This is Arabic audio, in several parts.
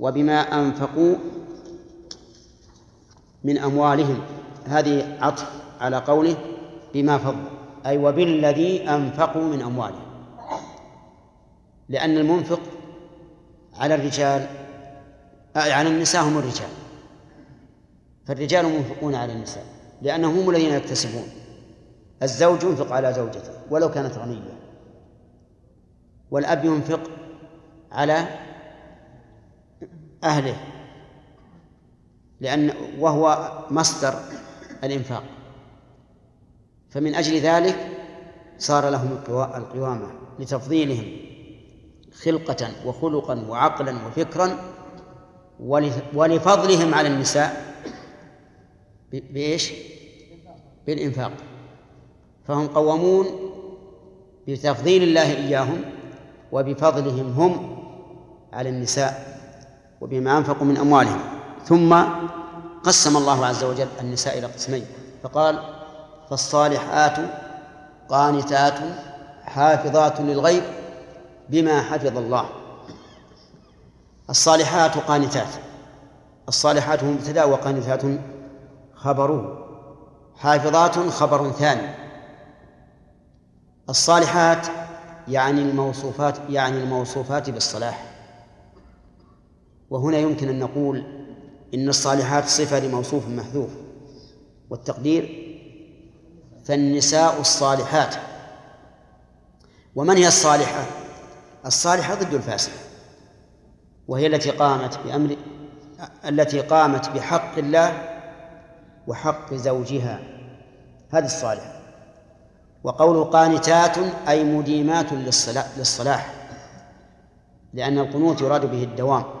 وبما أنفقوا من أموالهم. هذه عطف على قوله بما فضل أي وبالذي أنفقوا من أموالهم. لأن المنفق على الرجال على النساء هم الرجال. فالرجال منفقون على النساء لأنهم هم الذين يكتسبون. الزوج ينفق على زوجته ولو كانت غنية. والأب ينفق على أهله لأن وهو مصدر الإنفاق. فمن أجل ذلك صار لهم القوامة لتفضيلهم خلقة وخلقا وعقلا وفكرا ولفضلهم على النساء بإيش؟ بالإنفاق. فهم قوامون بتفضيل الله إياهم وبفضلهم هم على النساء. وبما أنفقوا من أموالهم. ثم قسم الله عز وجل النساء إلى قسمين. فقال فالصالحات قانتات حافظات للغيب بما حفظ الله. الصالحات قانتات. الصالحات مبتدا وقانتات خبره حافظات خبر ثاني. الصالحات يعني الموصوفات يعني الموصوفات بالصلاح. وهنا يمكن أن نقول إن الصالحات صفة لموصوف محذوف. والتقدير فالنساء الصالحات. ومن هي الصالحة؟ الصالحة ضد الفاسدة وهي التي قامت بأمر التي قامت بحق الله وحق زوجها. هذه الصالحة. وقول قانتات أي مديمات للصلاح لأن القنوت يراد به الدوام.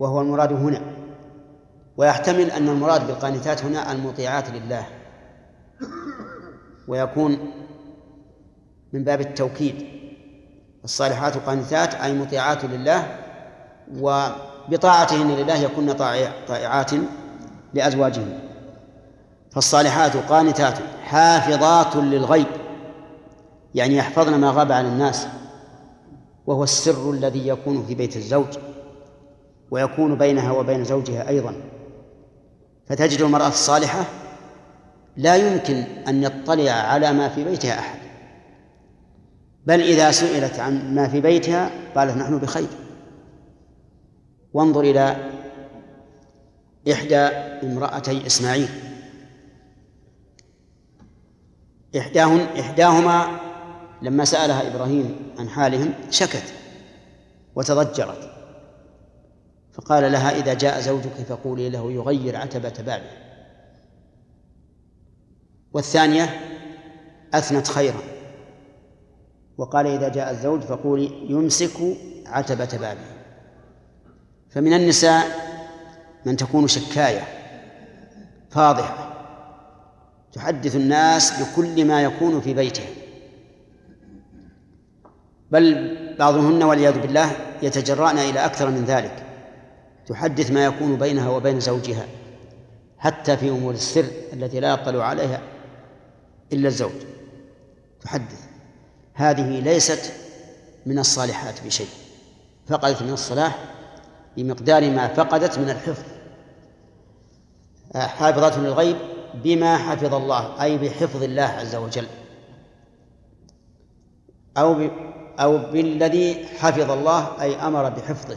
وهو المراد هنا. ويحتمل أن المراد بالقانتات هنا المطيعات لله. ويكون من باب التوكيد. الصالحات قانتات أي مطيعات لله وبطاعتهن لله يكن طائعات لأزواجهن. فالصالحات قانتات حافظات للغيب يعني يحفظن ما غاب عن الناس وهو السر الذي يكون في بيت الزوج. ويكون بينها وبين زوجها أيضا. فتجد المرأة الصالحة لا يمكن أن يطلع على ما في بيتها أحد. بل إذا سئلت عن ما في بيتها قالت نحن بخير. وانظر إلى إحدى امرأتي إسماعيل. إحداهن إحداهما لما سألها إبراهيم عن حالهم شكت وتضجرت. فقال لها إذا جاء زوجك فقولي له يغير عتبة بابه. والثانية أثنت خيرا. وقال إذا جاء الزوج فقولي يمسك عتبة بابه. فمن النساء من تكون شكاية فاضحة تحدث الناس بكل ما يكون في بيتها. بل بعضهن والعياذ بالله يتجرأن إلى أكثر من ذلك. تحدث ما يكون بينها وبين زوجها حتى في أمور السر التي لا يطلع عليها إلا الزوج. تحدث. هذه ليست من الصالحات بشيء. فقدت من الصلاح بمقدار ما فقدت من الحفظ. حافظة للغيب بما حفظ الله أي بحفظ الله عز وجل. أو. أو بالذي حفظ الله أي أمر بحفظه.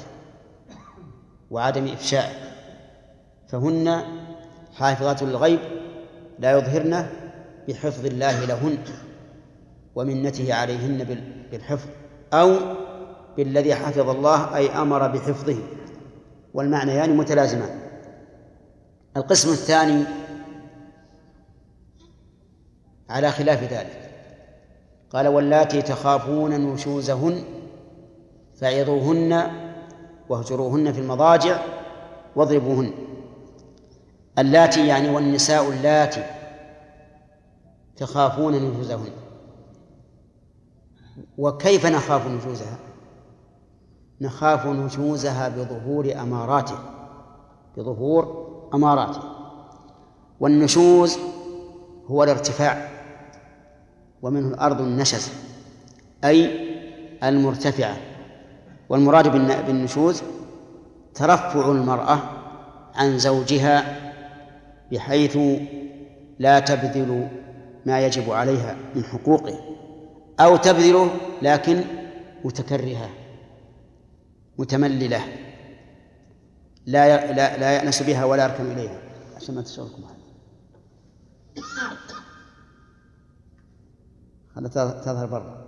وعدم إفشائه فهن حافظات للغيب لا يظهرن بحفظ الله لهن ومنته عليهن بالحفظ أو بالذي حفظ الله أي أمر بحفظه. والمعنيان يعني متلازمان. القسم الثاني على خلاف ذلك. قال واللاتي تخافون نشوزهن فعظوهن واهجروهن في المضاجع واضربوهن. اللاتي يعني والنساء اللاتي تخافون نشوزهن وكيف نخاف نشوزها نخاف نشوزها بظهور أماراته بظهور أماراته والنشوز هو الارتفاع. ومنه الأرض النشز أي المرتفعة. والمراد بالنشوز ترفع المرأة عن زوجها بحيث لا تبذل ما يجب عليها من حقوقه أو تبذله لكن متكرهة متمللة لا لا لا يأنس بها ولا يركن إليها. عشان ما تشغلكم هذا. تظهر برا.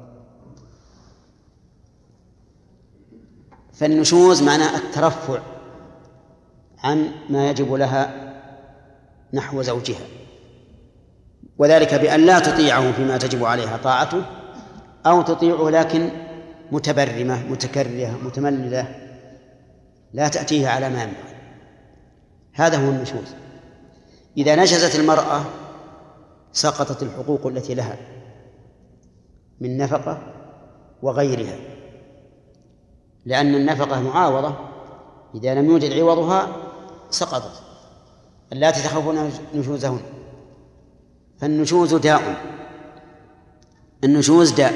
فالنشوز معناه الترفع عن ما يجب لها نحو زوجها. وذلك بأن لا تطيعه فيما تجب عليها طاعته أو تطيعه لكن متبرمة متكرهة متمللة لا تأتيه على ما ينبغي هذا هو النشوز. إذا نشزت المرأة سقطت الحقوق التي لها من نفقة وغيرها. لأن النفقة معاوضة إذا لم يوجد عوضها سقطت. اللاتي تخافون نشوزهن. فالنشوز داء. النشوز داء.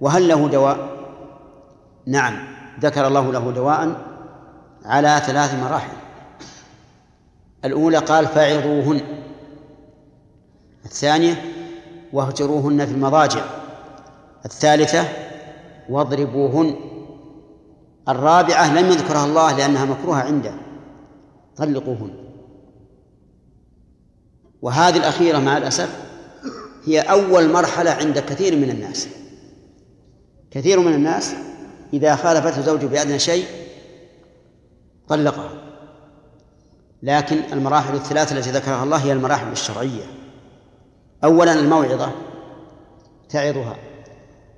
وهل له دواء؟ نعم. ذكر الله له دواء على ثلاث مراحل. الأولى قال فعظوهن. الثانية واهجروهن في المضاجع. الثالثة واضربوهن. الرابعة لم يذكرها الله لأنها مكروهة عنده. طلقوهن. وهذه الأخيرة مع الأسف هي أول مرحلة عند كثير من الناس. كثير من الناس إذا خالفته زوجه بأدنى شيء طلقها. لكن المراحل الثلاثة التي ذكرها الله هي المراحل الشرعية. أولا الموعظة تعظها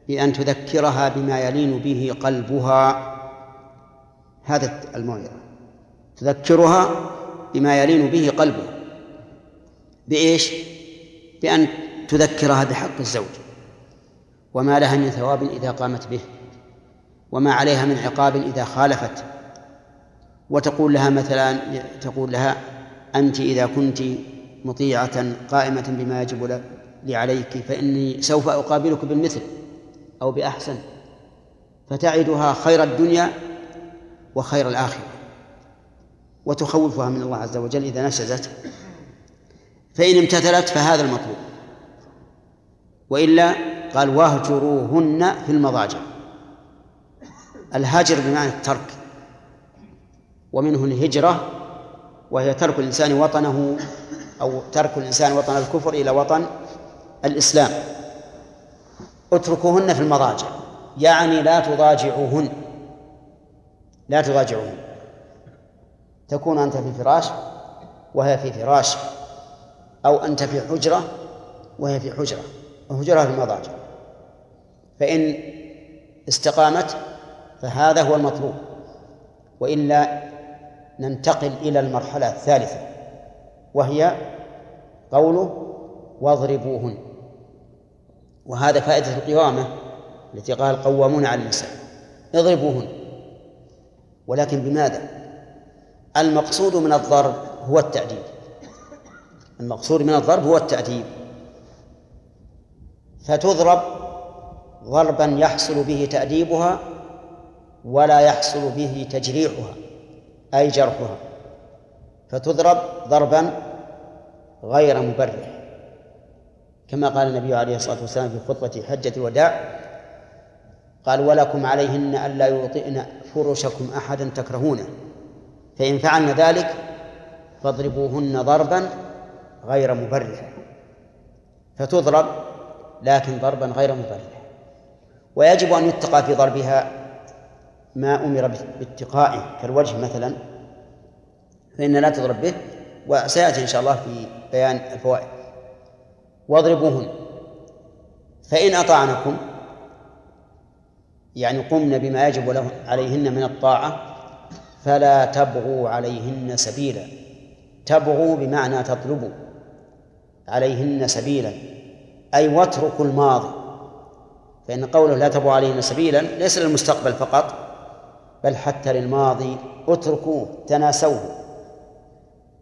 بأن تذكرها بما يلين به قلبها هذا الموعظة. تذكرها بما يلين به قلبها بإيش؟ بأن تذكرها بحق الزوج. وما لها من ثواب إذا قامت به. وما عليها من عقاب إذا خالفت. وتقول لها مثلا تقول لها أنت إذا كنت مطيعة قائمة بما يجب لي عليك فإني سوف أقابلك بالمثل أو بأحسن. فتعدها خير الدنيا وخير الآخرة وتخوفها من الله عز وجل إذا نشزت. فإن امتثلت فهذا المطلوب. وإلا قال واهجروهن في المضاجع. الهجر بمعنى الترك. ومنه الهجرة وهي ترك الإنسان وطنه أو ترك الإنسان وطن الكفر إلى وطن الإسلام. اتركوهن في المضاجع. يعني لا تضاجعوهن. لا تضاجعوهن تكون أنت في فراش وهي في فراش أو أنت في حجرة وهي في حجرة وهجرها في المضاجع. فإن استقامت فهذا هو المطلوب. وإلا ننتقل إلى المرحلة الثالثة وهي قوله واضربوهن. وهذا فائدة القوامة التي قال قوامون على النساء. اضربوهن. ولكن بماذا؟ المقصود من الضرب هو التأديب المقصود من الضرب هو التأديب فتضرب ضربا يحصل به تأديبها ولا يحصل به تجريحها أي جرحها. فتضرب ضربا غير مبرح كما قال النبي عليه الصلاة والسلام في خطبة حجة الوداع قال ولكم عليهن ألا يوطئن فرشكم أحدا تكرهونه. فإن فعلن ذلك فاضربوهن ضربا غير مبرح. فتضرب لكن ضربا غير مبرح. ويجب أن يتقى في ضربها ما أمر باتقائه كالوجه مثلا. فإن لا تضرب به وسيأتي إن شاء الله في بيان الفوائد. واضربوهن. فإن أطعنكم يعني قمن بما يجب له عليهن من الطاعة فلا تبغوا عليهن سبيلا. تبغوا بمعنى تطلبوا عليهن سبيلا أي واتركوا الماضي. فإن قوله لا تبغوا عليهن سبيلا ليس للمستقبل فقط بل حتى للماضي اتركوه تناسوه.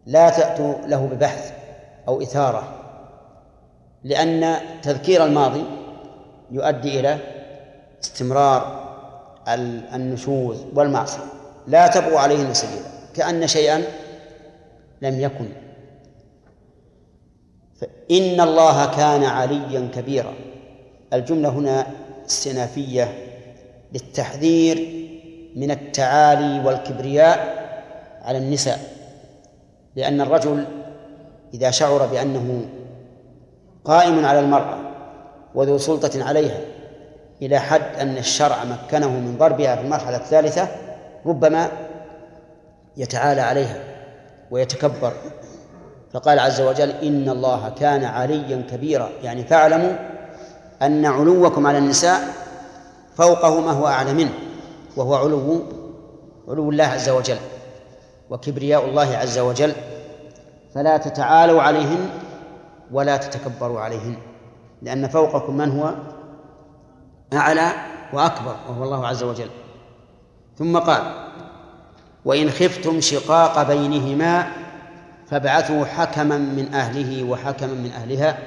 لا تأتوا له ببحث أو إثارة لأن تذكير الماضي يؤدي إلى استمرار النشوز والمعصية. لا تبغوا عليهن سبيلا. كأن شيئا لم يكن. إن الله كان عليا كبيرا. الجملة هنا استئنافية للتحذير من التعالي والكبرياء على النساء. لأن الرجل إذا شعر بأنه قائم على المرأة وذو سلطة عليها إلى حد أن الشرع مكنه من ضربها في المرحلة الثالثة ربما يتعالى عليها ويتكبر. فقال عز وجل إن الله كان عليا كبيرا. يعني فاعلموا أن علوكم على النساء فوقه ما هو أعلى منه وهو علو علو الله عز وجل وكبرياء الله عز وجل. فلا تتعالوا عليهن ولا تتكبروا عليهن لأن فوقكم من هو؟ أعلى وأكبر وهو الله عز وجل. ثم قال وإن خفتم شقاق بينهما فابعثوا حكما من أهله وحكما من أهلها.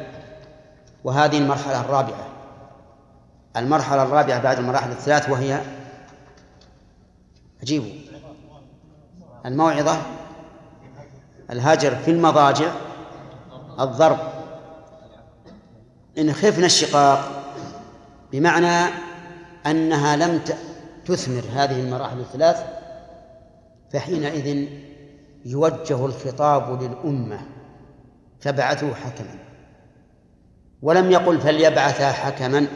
وهذه المرحلة الرابعة. المرحلة الرابعة بعد المراحل الثلاث وهي عجيب. الموعظة الهجر في المضاجع الضرب. إن خفنا الشقاق بمعنى أنها لم تثمر هذه المراحل الثلاث فحينئذ يوجه الخطاب للأمة فبعثوا حكما. ولم يقل فليبعثا حكما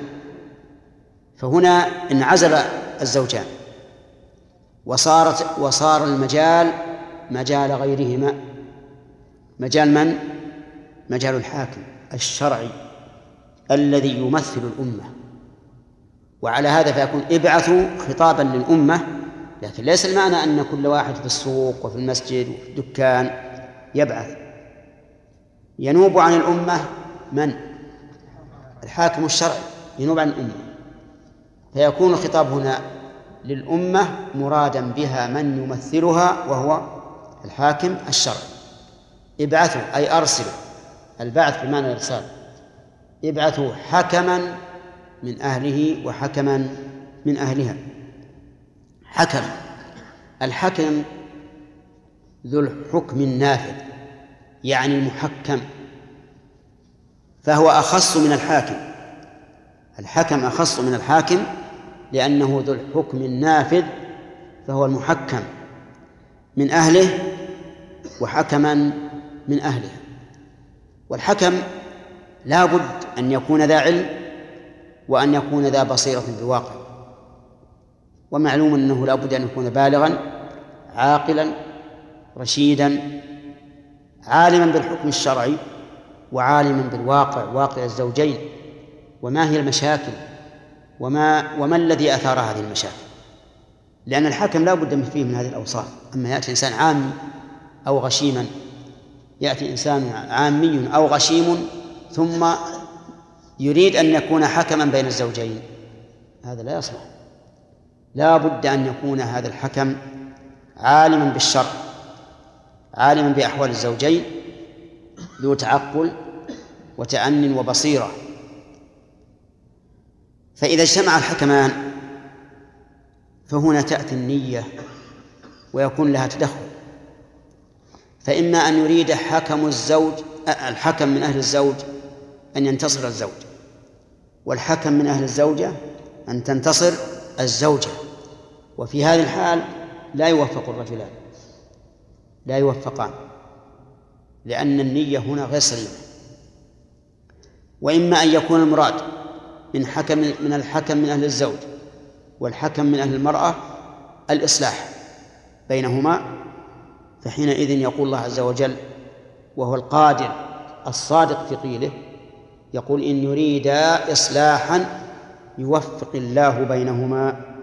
فهنا انعزل الزوجان. وصارت وصار المجال مجال غيرهما. مجال من؟ مجال الحاكم الشرعي الذي يمثل الأمة. وعلى هذا فيكون ابعثوا خطابا للأمة لكن ليس المعنى أن كل واحد في السوق وفي المسجد وفي الدكان يبعث. ينوب عن الأمة من؟ الحاكم الشرعي. ينوب عن الأمة. فيكون الخطاب هنا للأمة مرادا بها من يمثلها وهو الحاكم الشرعي. ابعثوا أي أرسلوا. البعث بمعنى الإرسال. ابعثوا حكما من أهله وحكما من أهلها. حكم. الحكم ذو الحكم النافذ يعني المحكم فهو أخص من الحاكم. الحكم أخص من الحاكم لأنه ذو الحكم النافذ فهو المحكم من أهله وحكما من أهلها. والحكم لا بد أن يكون ذا علم وأن يكون ذا بصيرة بالواقع ومعلوم أنه لا بد أن يكون بالغا عاقلا رشيدا عالما بالحكم الشرعي وعالما بالواقع واقع الزوجين. وما هي المشاكل؟ وما وما الذي أثار هذه المشاكل؟ لأن الحاكم لا بد فيه من هذه الأوصاف. أما يأتي إنسان عامي أو غشيما يأتي إنسان عامي أو غشيم ثم يريد أن يكون حكما بين الزوجين. هذا لا يصلح. لا بد أن يكون هذا الحكم عالما بالشرع عالما بأحوال الزوجين ذو تعقل وتأن وبصيرة. فإذا اجتمع الحكمان فهنا تأتي النية ويكون لها تدخل. فإما أن يريد حكم الزوج الحكم من أهل الزوج أن ينتصر الزوج. والحكم من أهل الزوجة أن تنتصر الزوجة. وفي هذه الحال لا يوفق الرجلان لا يوفقان لأن النية هنا غير سليمة. وإما أن يكون المراد من حكم من الحكم من أهل الزوج والحكم من أهل المرأة الإصلاح بينهما فحينئذ يقول الله عز وجل وهو القادر الصادق في قيله يقول إن يريدا إصلاحا يوفق الله بينهما.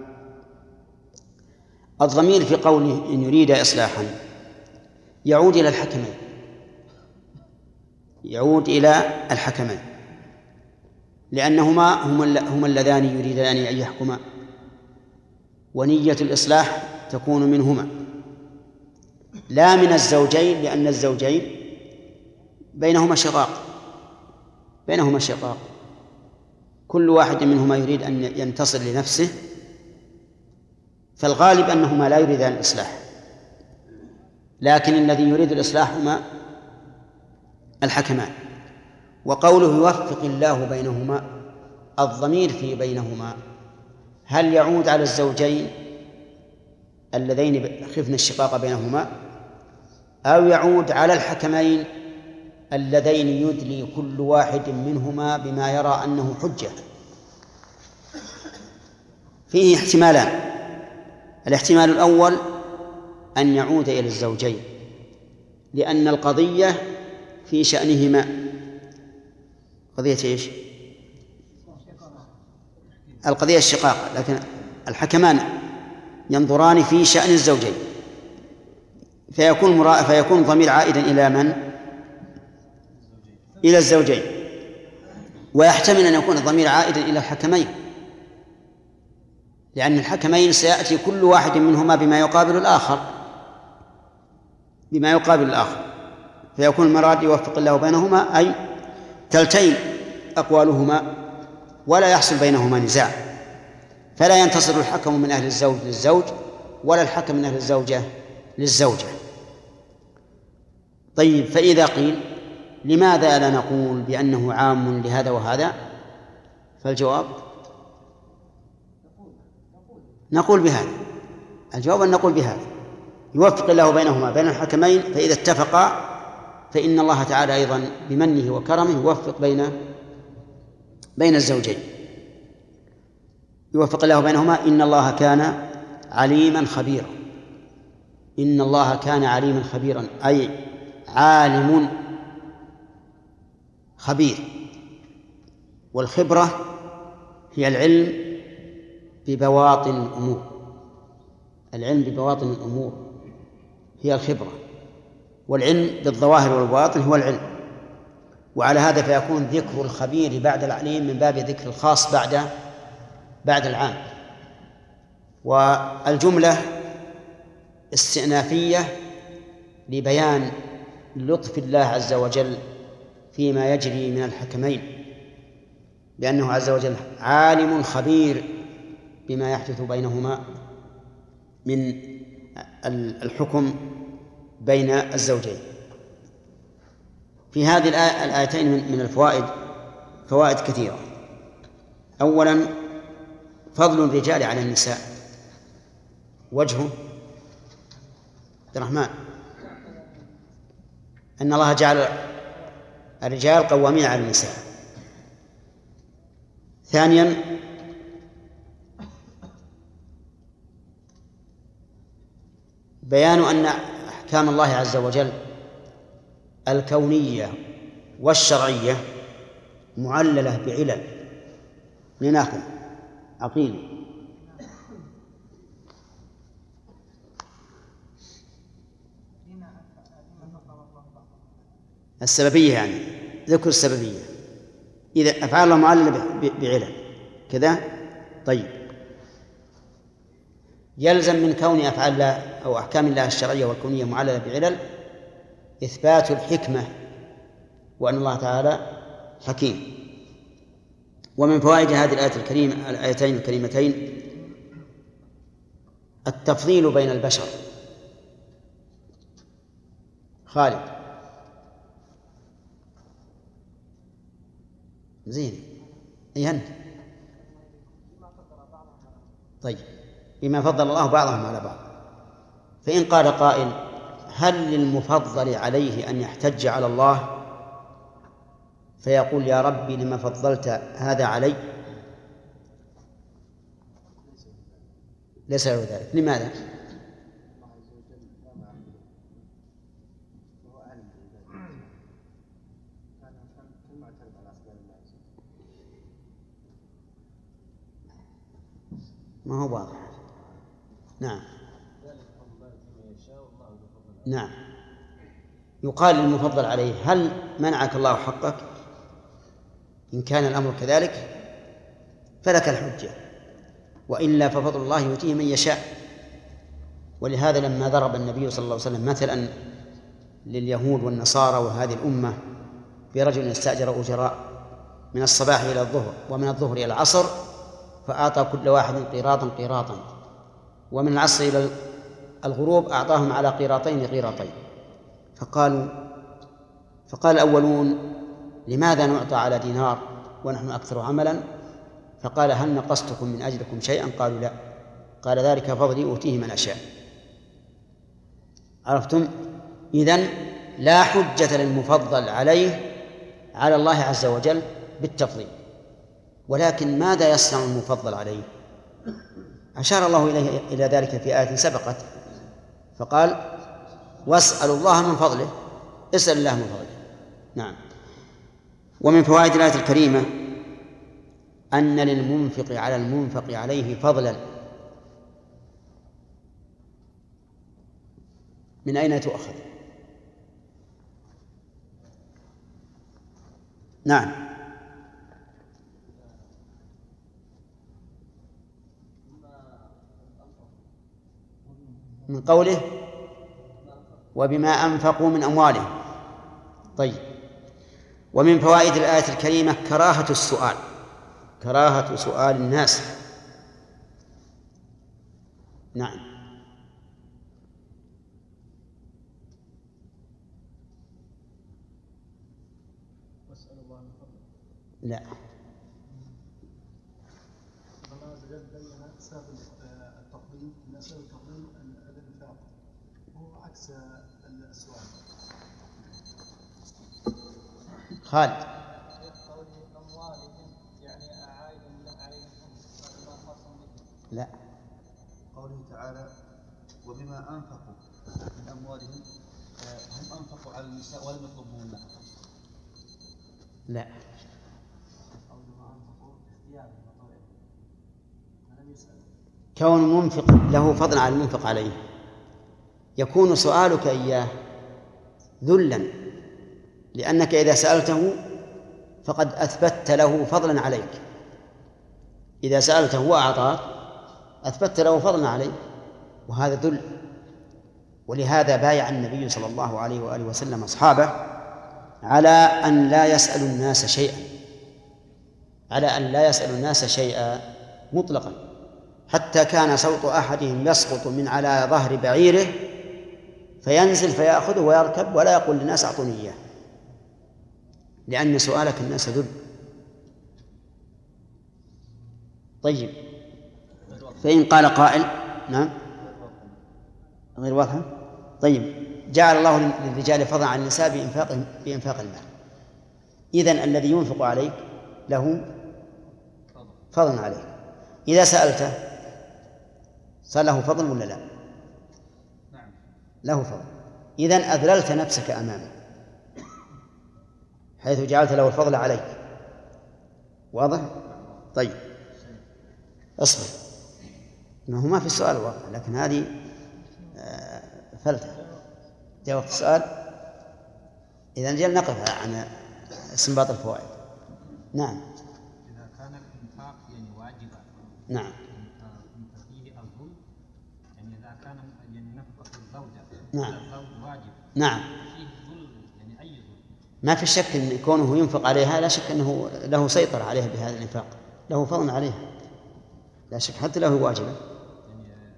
الضمير في قوله إن يريد إصلاحا يعود إلى الحكمين. يعود إلى الحكمين. لأنهما هما هما اللذان يريدان أن يحكما. ونية الإصلاح تكون منهما. لا من الزوجين لأن الزوجين بينهما شقاق بينهما شقاق. كل واحد منهما يريد أن ينتصر لنفسه فالغالب أنهما لا يريدان الإصلاح. لكن الذي يريد الإصلاح هما الحكمان. وقوله يوفق الله بينهما الضمير في بينهما هل يعود على الزوجين اللذين خفن الشقاق بينهما أو يعود على الحكمين اللذين يدلي كل واحد منهما بما يرى أنه حجة فيه احتمالان الاحتمال الأول أن يعود إلى الزوجين لأن القضية في شأنهما قضية إيش؟ القضية الشقاق لكن الحكمان ينظران في شأن الزوجين فيكون. فيكون الضمير عائدا إلى من؟ إلى الزوجين. ويحتمل أن يكون الضمير عائدا إلى الحكمين. لأن الحكمين سيأتي كل واحد منهما بما يقابل الآخر. بما يقابل الآخر. فيكون المراد يوفق الله بينهما أي تلتين أقوالهما ولا يحصل بينهما نزاع. فلا ينتصر الحكم من أهل الزوج للزوج ولا الحكم من أهل الزوجة للزوجة. طيب فإذا قيل لماذا لا نقول بأنه عام لهذا وهذا؟ فالجواب نقول بهذا. الجواب أن نقول بهذا. يوفق الله بينهما بين الحكمين فإذا اتفقا فإن الله تعالى أيضا بمنه وكرمه يوفق بين بين الزوجين. يوفق الله بينهما إن الله كان عليما خبيرا. إن الله كان عليما خبيرا أي عالم خبير. والخبرة هي العلم ببواطن الأمور. العلم ببواطن الأمور هي الخبرة. والعلم بالظواهر والبواطن هو العلم. وعلى هذا فيكون ذكر الخبير بعد العليم من باب ذكر الخاص بعد بعد العام. والجملة استئنافية لبيان لطف الله عز وجل فيما يجري من الحكمين لأنه عز وجل عالم خبير بما يحدث بينهما من الحكم بين الزوجين. في هذه الآيتين من الفوائد فوائد كثيرة. أولا فضل الرجال على النساء. وجهه عبد الرحمن. أن الله جعل الرجال قوامين على النساء. ثانيا بيان أن أحكام الله عز وجل الكونية والشرعية معللة بعلل. لناخذ عقيل. السببية يعني ذكر السببية. إذا أفعال الله معللة بعلل. كذا؟ طيب. يلزم من كون أفعال الله أو أحكام الله الشرعية والكونية معللة بعلل إثبات الحكمة وأن الله تعالى حكيم. ومن فوائد هذه الآية الكريمة الآيتين الكريمتين التفضيل بين البشر. خالد. زين. أي أنت؟ طيب. بما فضل الله بعضهم على بعض. فإن قال قائل هل للمفضل عليه أن يحتج على الله؟ فيقول يا ربي لما فضلت هذا علي؟ ليس له ذلك. لماذا؟ ما هو واضح. نعم. نعم. يقال للمفضل عليه هل منعك الله حقك؟ إن كان الأمر كذلك فلك الحجة. وإلا ففضل الله يؤتيه من يشاء. ولهذا لما ضرب النبي صلى الله عليه وسلم مثلا لليهود والنصارى وهذه الأمة برجل استأجر أجراء من الصباح إلى الظهر ومن الظهر إلى العصر فأعطى كل واحد قيراطا قيراطا. ومن العصر إلى الغروب أعطاهم على قيراطين قيراطين. فقالوا فقال الأولون لماذا نعطى على دينار ونحن أكثر عملا؟ فقال هل نقصتكم من أجلكم شيئا؟ قالوا لا. قال ذلك فضلي أوتيه من أشاء. عرفتم؟ إذن لا حجة للمفضل عليه على الله عز وجل بالتفضيل. ولكن ماذا يصنع المفضل عليه؟ أشار الله إليه إلى ذلك في آية سبقت فقال واسألوا الله من فضله اسأل الله من فضله. نعم. ومن فوائد الآية الكريمة أن للمنفق على المنفق عليه فضلا. من أين تؤخذ؟ نعم. من قوله وبما أنفقوا من أموالهم. طيب. ومن فوائد الآية الكريمة كراهة السؤال. كراهة سؤال الناس. نعم. لا. خالد. لا. قوله تعالى وبما أنفقوا من أموالهم هم أنفقوا على النساء ولم يطلبوهن لا. كون المنفق له فضل على المنفق عليه. يكون سؤالك إياه ذلا. لأنك إذا سألته فقد أثبتت له فضلا عليك. إذا سألته وأعطاك أثبتت له فضلا عليك. وهذا ذل. ولهذا بايع النبي صلى الله عليه وآله وسلم أصحابه على أن لا يسألوا الناس شيئا. على أن لا يسألوا الناس شيئا مطلقا. حتى كان صوت أحدهم يسقط من على ظهر بعيره فينزل فيأخذه ويركب ولا يقول للناس أعطوني إياه. لأن سؤالك الناس ذل. طيب. فإن قال قائل نعم. غير واضحة؟ طيب. جعل الله للرجال فضلا عن النساء بإنفاق بإنفاق المال. إذن الذي ينفق عليك له فضل عليك. إذا سألته صار له فضل ولا لا؟ نعم. له فضل. إذا أذللت نفسك أمامه. حيث جعلت له الفضل عليك. واضح؟ طيب. اصبر. ما هو ما في السؤال واضح لكن هذه آه، فلتة. جاوبت السؤال. إذا نجي نقف عن استنباط الفوائد. نعم. إذا كان الإنفاق يعني واجبا نعم. فيه الظلم يعني إذا كان يعني نفقة الزوجة نعم. الزوج واجب. نعم فيه ظلم يعني أي ظلم ما في شك إن كونه ينفق عليها لا شك إنه له سيطرة عليها بهذا الإنفاق. له فضل عليها. لا شك حتى له واجبة. يعني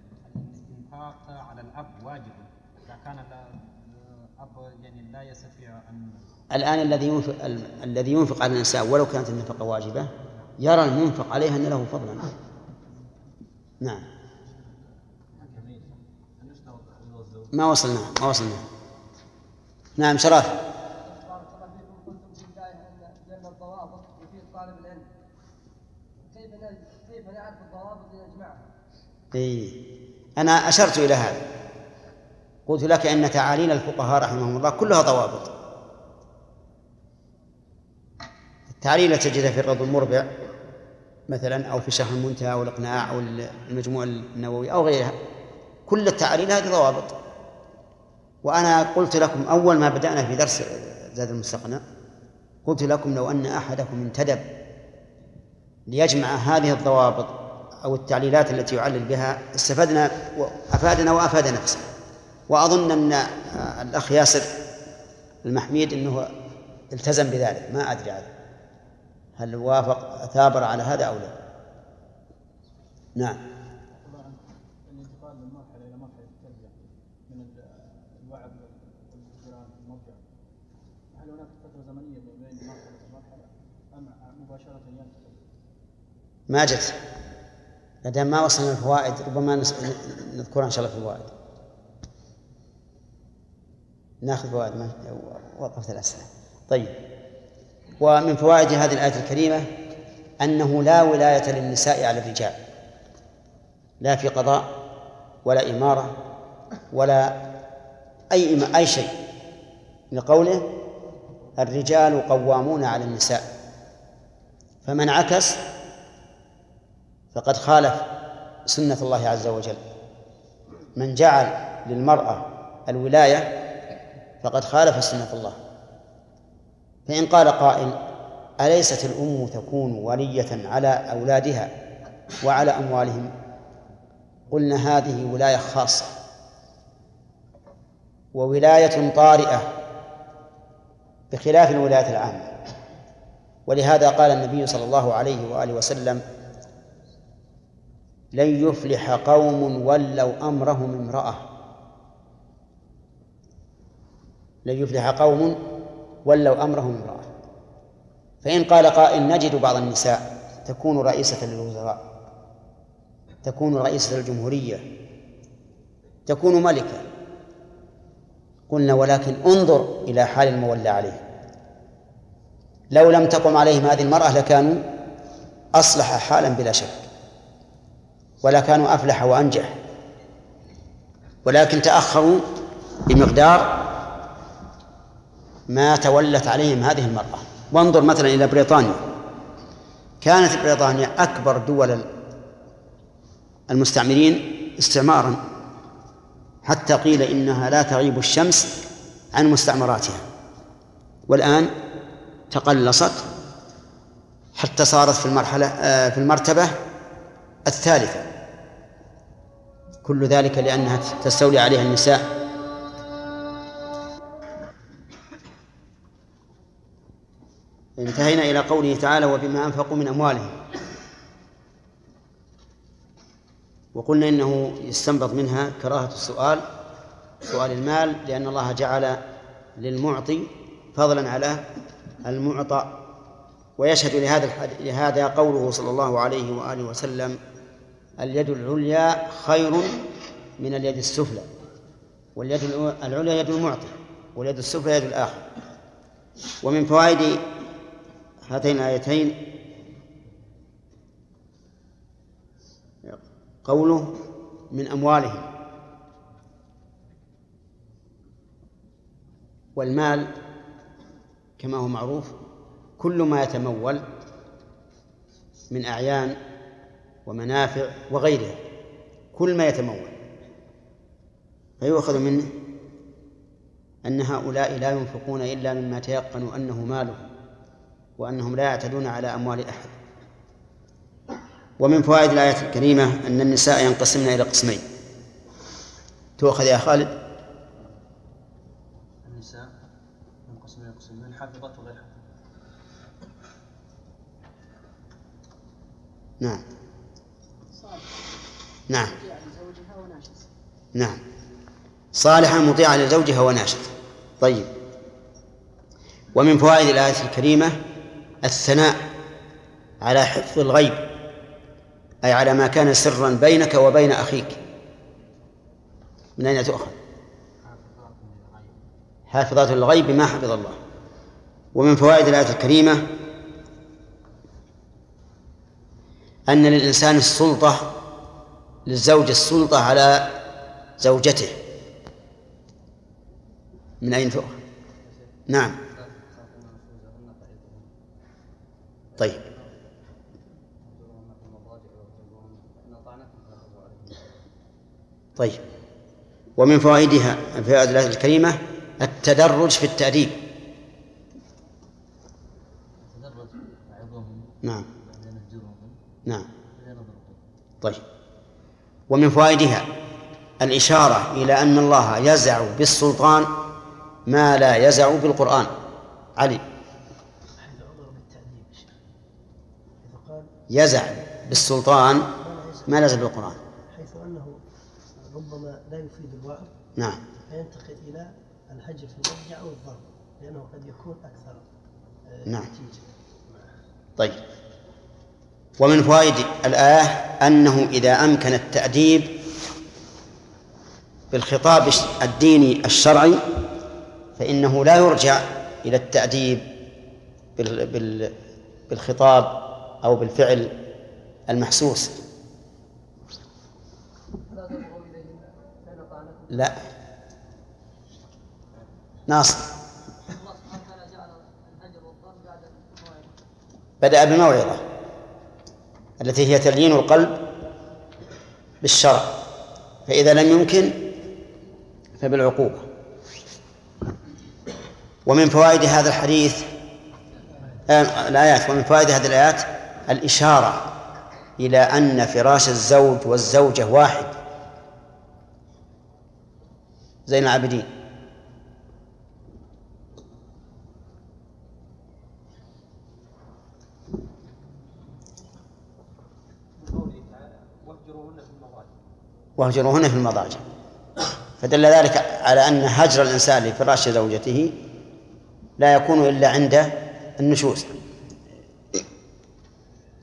الإنفاق على الأب واجب. إذا كان الأب يعني لا يستطيع أن الآن الذي ينفق ال- الذي ينفق على النساء ولو كانت النفقة واجبة يرى المنفق عليها إن له فضلا. نعم. ما وصلنا ما وصلنا. نعم شرافه بارك الله فيكم قلتم في البدايه ان جمع الضوابط يفيد طالب العلم كيف ن- كيف نعرف الضوابط لنجمعها؟ إيه. أنا أشرت إلى هذا. قلت لك أن تعاليل الفقهاء رحمهم الله كلها ضوابط. التعليل تجدها في الرض المربع مثلا أو في شرح المنتهى أو الإقناع أو المجموع النووي أو غيرها كل التعاليل هذه ضوابط. وأنا قلت لكم أول ما بدأنا في درس زاد المستقنع قلت لكم لو أن أحدكم انتدب ليجمع هذه الضوابط أو التعليلات التي يعلل بها استفدنا وأفادنا وأفاد نفسه. وأظن أن الأخ ياسر المحميد أنه التزم بذلك. ما أدري عنه هل وافق ثابر على هذا أو لا. نعم. الانتقال من مرحله إلى مرحله التربيه من هل هناك فتره زمنيه بين مرحله ومرحله ام مباشره ينتقل؟ ما جت. ما دام ما وصلنا الفوائد ربما نذكرها إن شاء الله في الفوائد. ناخذ فوائد ما وقفت الاسئله طيب. ومن فوائد هذه الآية الكريمة أنه لا ولاية للنساء على الرجال. لا في قضاء ولا إمارة ولا أي أي شيء. لقوله الرجال قوامون على النساء. فمن عكس فقد خالف سنة الله عز وجل. من جعل للمرأة الولاية فقد خالف سنة الله. فإن قال قائل أليست الأم تكون ولية على أولادها وعلى أموالهم؟ قلنا هذه ولاية خاصة وولاية طارئة بخلاف الولاية العامة. ولهذا قال النبي صلى الله عليه وآله وسلم لن يفلح قوم ولوا أمرهم امرأة. لن يفلح قوم ولوا أمرهم امرأة. فإن قال قائل نجد بعض النساء تكون رئيسة للوزراء تكون رئيسة الجمهورية تكون ملكة. قلنا ولكن انظر إلى حال المولى عليه. لو لم تقم عليهم هذه المرأة لكانوا أصلح حالا بلا شك. ولا كانوا أفلح وأنجح. ولكن تأخروا بمقدار ما تولت عليهم هذه المرأة. وانظر مثلا إلى بريطانيا. كانت بريطانيا أكبر دول المستعمرين استعمارا. حتى قيل إنها لا تغيب الشمس عن مستعمراتها. والآن تقلصت حتى صارت في المرحلة آه، في المرتبة الثالثة. كل ذلك لأنها تستولي عليها النساء انتهينا إلى قوله تعالى وبما أنفقوا من أموالهم وقلنا إنه يستنبط منها كراهة السؤال سؤال المال لأن الله جعل للمعطي فضلا على المعطى ويشهد لهذا. لهذا قوله صلى الله عليه وآله وسلم اليد العليا خير من اليد السفلى واليد العليا يد المعطي واليد السفلى يد الآخر. ومن فوائد هاتين الآيتين قوله من أموالهم والمال كما هو معروف كل ما يتمول من أعيان ومنافع وغيرها. كل ما يتمول. فيؤخذ منه أن هؤلاء لا ينفقون إلا مما تيقنوا أنه مالهم وأنهم لا يعتدون على أموال أحد. ومن فوائد الآية الكريمة أن النساء ينقسمن إلى قسمين. تؤخذ يا خالد. النساء ينقسم إلى قسمين حافظات وغير حافظات نعم. نعم. نعم. صالحا مطيعا لزوجها وناشط. طيب. ومن فوائد الآية الكريمة الثناء على حفظ الغيب أي على ما كان سرا بينك وبين أخيك. من أين تؤخذ؟ حافظات الغيب ما حفظ الله. ومن فوائد الآية الكريمة أن للإنسان السلطة للزوج السلطة على زوجته. من أين تؤخذ؟ نعم. طيب. طيب. ومن فوائدها هذه الآية الكريمة التدرج في التأديب. نعم. الجرهم نعم. طيب. ومن فوائدها الإشارة إلى أن الله يزع بالسلطان ما لا يزع بالقرآن. علي. يزع بالسلطان ما لا يزع بالقرآن. حيث أنه ربما لا يفيد الوعظ نعم. فينتقل إلى الهجر في المضجع أو الضرب لأنه قد يكون أكثر آه، نعم. نتيجة. طيب. ومن فوائد الآية أنه إذا أمكن التأديب بالخطاب الديني الشرعي فإنه لا يرجع إلى التأديب بال- بال- بالخطاب أو بالفعل المحسوس. لا. ناصر. الله سبحانه وتعالى جعل الهجر والضرب بعد الموعظه بدأ بالموعظة التي هي تليين القلب بالشرع فإذا لم يمكن فبالعقوبة. ومن فوائد هذا الحديث آه، الآيات ومن فوائد هذه الآيات الإشارة إلى أن فراش الزوج والزوجة واحد. زين العابدين من قوله تعالى واهجروهن في المضاجع واهجروهن في المضاجع. فدل ذلك على أن هجر الإنسان لفراش زوجته لا يكون إلا عند النشوز.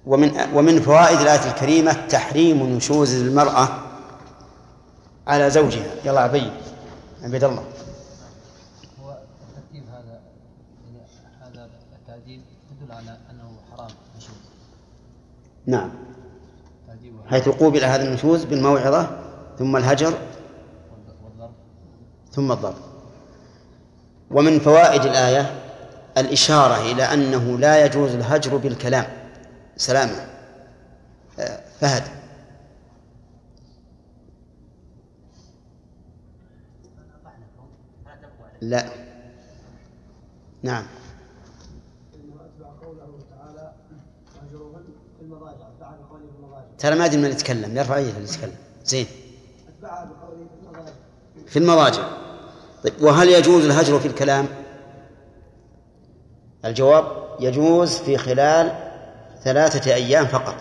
ومن ومن فوائد الآية الكريمة تحريم نشوز المرأة على زوجها. يلا عبيد عبيد الله. هو الترتيب هذا يعني هذا التأديب يدل على أنه حرام نشوز. نعم. حيث قوبل هذا النشوز بالموعظة ثم الهجر ثم الضرب. ومن فوائد الآية الإشارة إلى أنه لا يجوز الهجر بالكلام سلامة. فهد. لا. نعم. ترى ما أدري من يتكلم يرفع يده اللي يتكلم. زين. في المضاجع طيب وهل يجوز الهجر في الكلام؟ الجواب يجوز في خلال ثلاثة أيام فقط.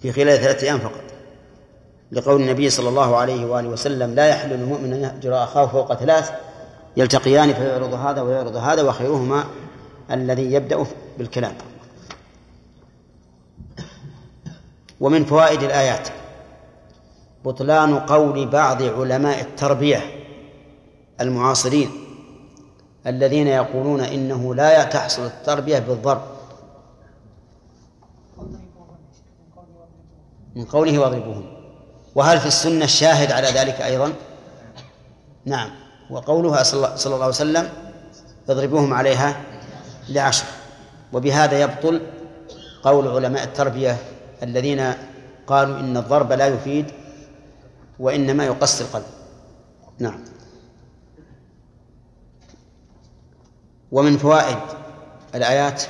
في خلال ثلاثة أيام فقط. لقول النبي صلى الله عليه وآله وسلم لا يحل للمؤمن أن يهجر أخاه فوق ثلاث يلتقيان فيعرض هذا ويعرض هذا وخيرهما الذي يبدأ بالكلام. ومن فوائد الآيات. بطلان قول بعض علماء التربية المعاصرين الذين يقولون إنه لا تحصل التربية بالضرب. من قوله واضربوهم. وهل في السنة الشاهد على ذلك أيضا؟ نعم. وقولها صلى الله- عليه وسلم اضربوهم عليها لعشر. وبهذا يبطل قول علماء التربية الذين قالوا إن الضرب لا يفيد وإنما يقسي القلب. نعم. ومن فوائد الآيات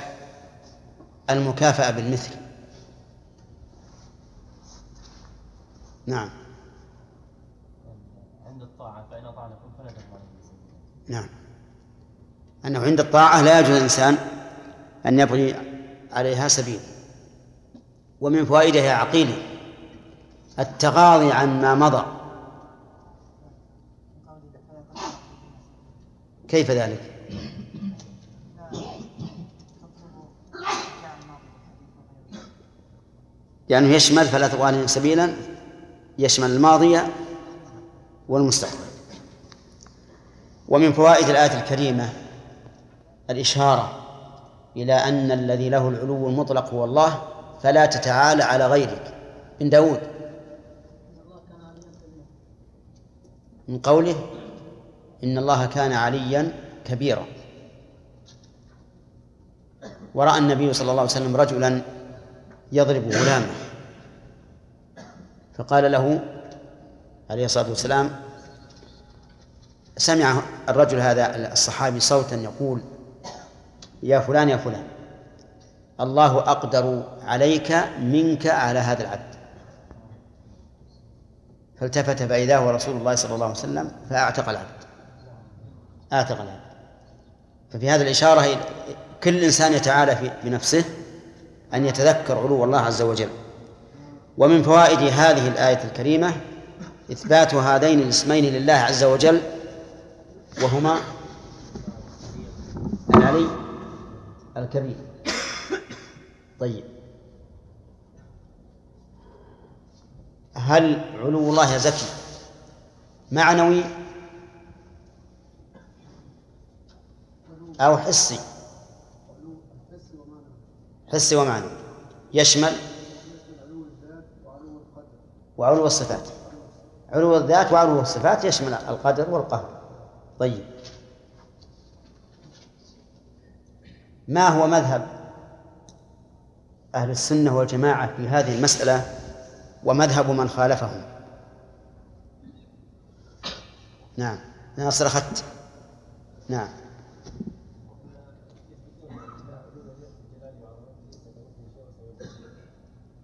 المكافأة بالمثل. نعم. عند الطاعة فإن أطعنكم فلا نعم. أنه عند الطاعة لا يجوز الإنسان أن يبغي عليها سبيل. ومن فوائدها يا عقيلي التغاضي عن ما مضى. كيف ذلك؟ لأنه يشمل فلا تغالي سبيلا يشمل الماضي والمستقبل. ومن فوائد الآية الكريمة الإشارة إلى أن الذي له العلو المطلق هو الله فلا تتعالى على غيرك. من داود. من قوله إن الله كان عليا كبيرا. ورأى النبي صلى الله عليه وسلم رجلا يضرب غلامه. فقال له عليه الصلاة والسلام سمع الرجل هذا الصحابي صوتا يقول يا فلان يا فلان الله أقدر عليك منك على هذا العبد. فالتفت فإذا هو رسول الله صلى الله عليه وسلم فأعتق العبد. أعتق العبد. ففي هذه الإشارة كل إنسان يتعالى في بنفسه أن يتذكر علو الله عز وجل. ومن فوائد هذه الآية الكريمة إثبات هذين الاسمين لله عز وجل وهما العلي الكبير. طيب. هل علو الله زكي؟ معنوي أو حسي؟ حسي ومعنوي. يشمل وعلو الصفات. علو الذات وعلو الصفات يشمل القدر والقهر. طيب. ما هو مذهب أهل السنة والجماعة في هذه المسألة؟ ومذهب من خالفهم. نعم. ناصر أخذت نعم.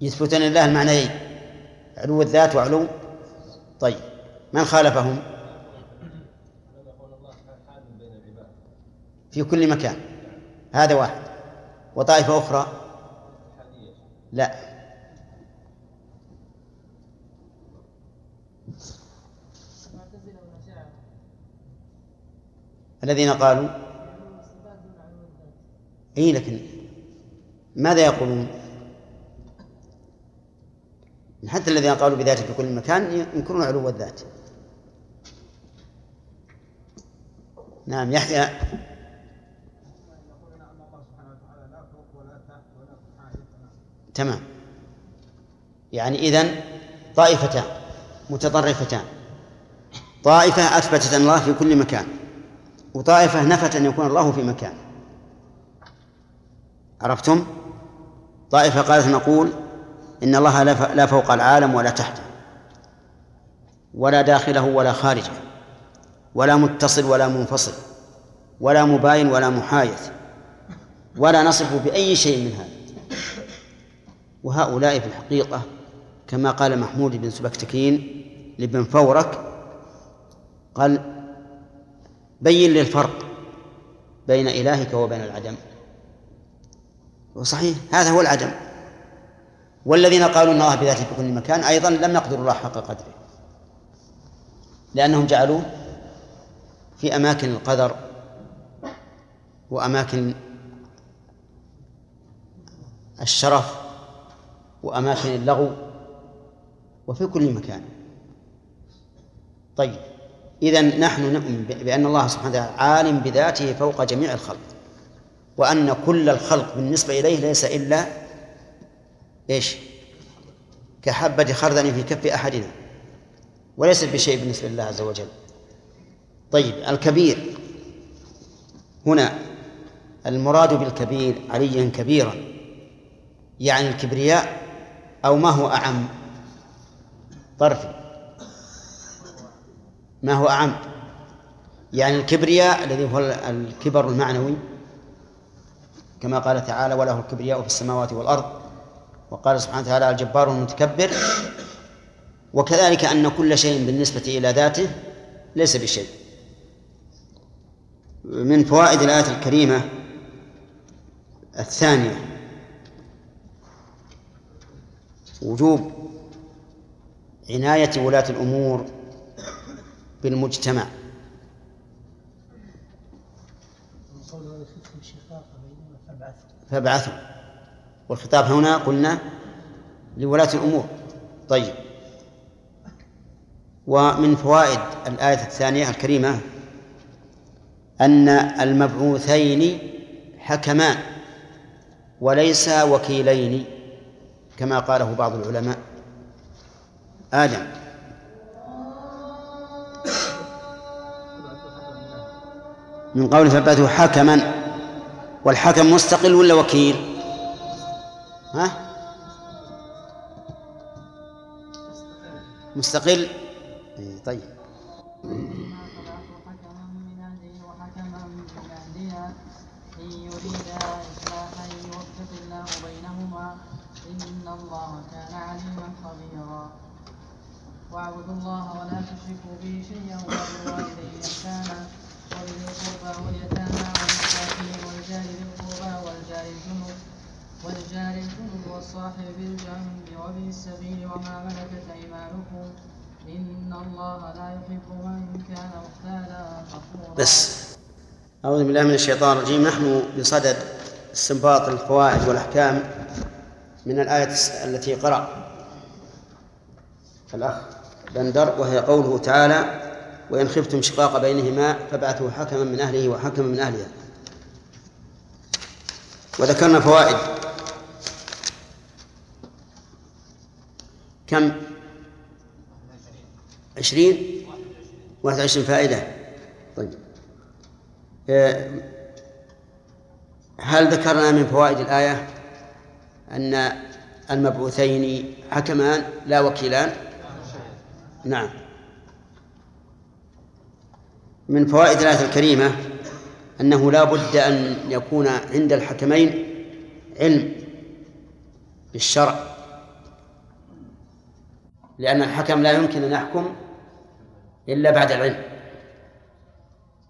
يثبتون لله المعنيين. علو الذات وعلو. طيب. من خالفهم؟ في كل مكان. هذا واحد. وطائفة أخرى؟ لا. الذين قالوا إي لكن ماذا يقولون؟ حتى الذين قالوا بذاته في كل مكان ينكرون علو الذات نعم يحيى. تمام. يعني إذن طائفتان متطرفتان. طائفة أثبتت أن الله في كل مكان وطائفة نفت أن يكون الله في مكان عرفتم؟ طائفة قالت نقول إن الله لا فوق العالم ولا تحته ولا داخله ولا خارجه ولا متصل ولا منفصل ولا مباين ولا محايث ولا نصف بأي شيء من هذا وهؤلاء في الحقيقة كما قال محمود بن سبكتكين لابن فورك قال بين لي الفرق بين إلهك وبين العدم. وصحيح هذا هو العدم. والذين قالوا إن الله بذاته في كل مكان أيضا لم يقدروا الله حق قدره. لأنهم جعلوه في أماكن القدر وأماكن الشرف وأماكن اللغو وفي كل مكان. طيب اذا نحن نؤمن بأن الله سبحانه وتعالى عالم بذاته فوق جميع الخلق وأن كل الخلق بالنسبة إليه ليس إلا إيش؟ كحبة خردل في كف أحدنا وليست بشيء بالنسبة لله عز وجل. طيب الكبير هنا المراد بالكبير عليا كبيرا يعني الكبرياء أو ما هو أعم؟ طرفي. ما هو أعم؟ يعني الكبرياء الذي هو الكبر المعنوي كما قال تعالى وله الكبرياء في السماوات والأرض. وقال سبحانه وتعالى الجبار المتكبر. وكذلك أن كل شيء بالنسبة إلى ذاته ليس بشيء. من فوائد الآية الكريمة الثانية وجوب عناية ولاة الأمور بالمجتمع. فابعثوا. والخطاب هنا قلنا لولاة الأمور. طيب. ومن فوائد الآية الثانية الكريمة أن المبعوثين حكمان وليس وكيلين كما قاله بعض العلماء. آدم. من قول فبعثه حكما والحكم مستقل ولا وكيل؟ ها؟ مستقل؟ إيه، طيب. واعبدوا الله ولا تشركوا به شيئا وبالوالدين إحسانا وبذي القربى واليتامى والمساكين والجار ذي القربى والجار الجنوب والجار الجنوب والصاحب بالجنب وابن السبيل وما ملكت أيمانكم إن الله لا يحب من كان مختالا فخورا بس. أعوذ بالله من الشيطان الرجيم. نحن بصدد استنباط الفوائد والأحكام من الآية التي قرأ. الأخ بندر وهي قوله تعالى وإن خفتم شقاق بينهما فابعثوا حكما من أهله وحكما من أهلها. وذكرنا فوائد. كم؟ عشرين؟ واحد وعشرين فائدة. طيب. آه، هل ذكرنا من فوائد الآية أن المبعوثين حكمان لا وكيلان؟ نعم. من فوائد الآية الكريمة أنه لا بد أن يكون عند الحكمين علم بالشرع لأن الحكم لا يمكن أن يحكم إلا بعد العلم.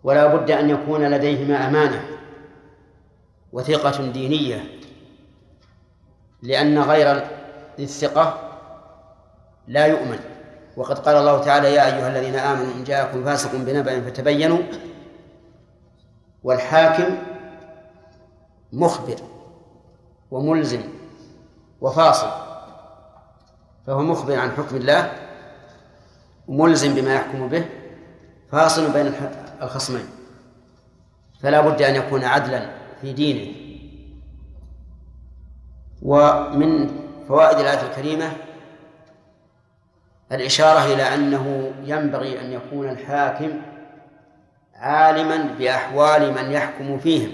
ولا بد أن يكون لديهما أمانة وثقة دينية لأن غير الثقة لا يؤمن. وقد قال الله تعالى يا أيها الذين آمنوا إن جاءكم فاسق بنبأ فتبينوا والحاكم مخبر وملزم وفاصل فهو مخبر عن حكم الله ملزم بما يحكم به فاصل بين الخصمين. فلا بد أن يكون عدلا في دينه. ومن فوائد الآية الكريمة الإشارة إلى أنه ينبغي أن يكون الحاكم عالما بأحوال من يحكم فيهم.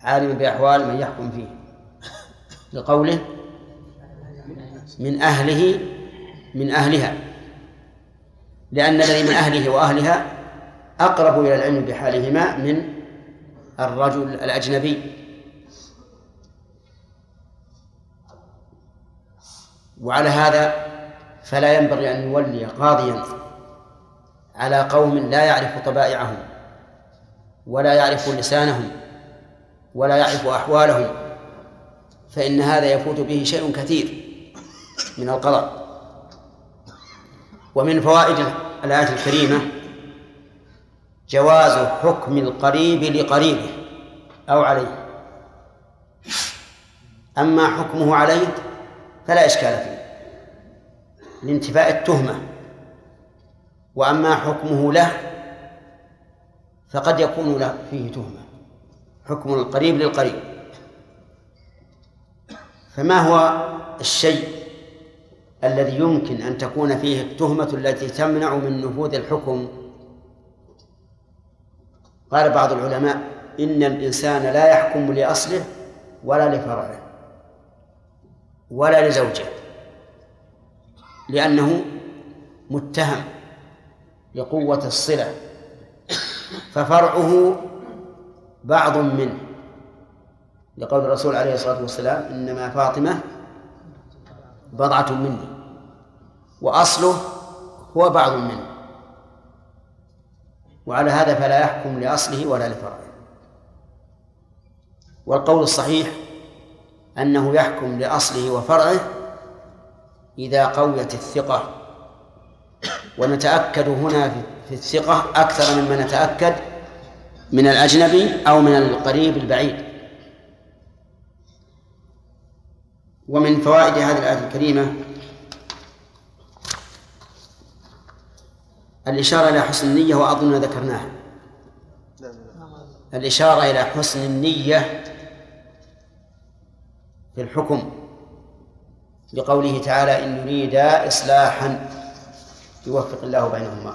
عالما بأحوال من يحكم فيهم. لقوله من أهله من أهلها. لأن الذي من أهله وأهلها أقرب إلى العلم بحالهما من الرجل الأجنبي. وعلى هذا فلا ينبغي أن يولي قاضيا على قوم لا يعرف طبائعهم ولا يعرف لسانهم ولا يعرف أحوالهم فإن هذا يفوت به شيء كثير من القضاء. ومن فوائد الآية الكريمة جواز حكم القريب لقريبه أو عليه. أما حكمه عليه فلا إشكال فيه لانتفاء التهمة. وأما حكمه له فقد يكون له فيه تهمة. حكم القريب للقريب. فما هو الشيء الذي يمكن أن تكون فيه التهمة التي تمنع من نفوذ الحكم؟ قال بعض العلماء إن الإنسان لا يحكم لأصله ولا لفرعه. ولا لزوجة لأنه متهم لقوة الصلة ففرعه بعض منه. لقول الرسول عليه الصلاة والسلام إنما فاطمة بضعة مني وأصله هو بعض منه. وعلى هذا فلا يحكم لأصله ولا لفرعه. والقول الصحيح أنه يحكم لأصله وفرعه إذا قويت الثقة. ونتأكد هنا في الثقة أكثر مما نتأكد من الأجنبي أو من القريب البعيد. ومن فوائد هذه الآية الكريمة الإشارة إلى حسن النية وأظن ذكرناها. الإشارة إلى حسن النية في الحكم لقوله تعالى إن يريدا إصلاحا يوفق الله بينهما.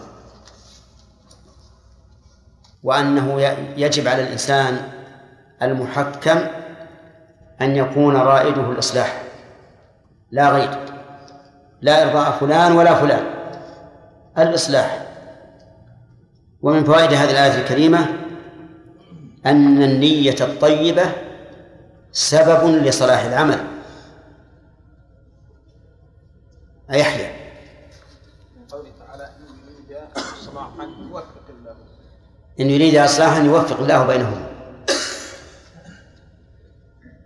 وأنه يجب على الإنسان المحكم أن يكون رائده الإصلاح. لا غير لا إرضاء فلان ولا فلان الإصلاح. ومن فوائد هذه الآية الكريمة أن النية الطيبة سبب لصلاح العمل. أيحيى. قوله تعالى إن يريد إصلاحا يوفق الله. إن يريد إصلاحا يوفق الله بينهما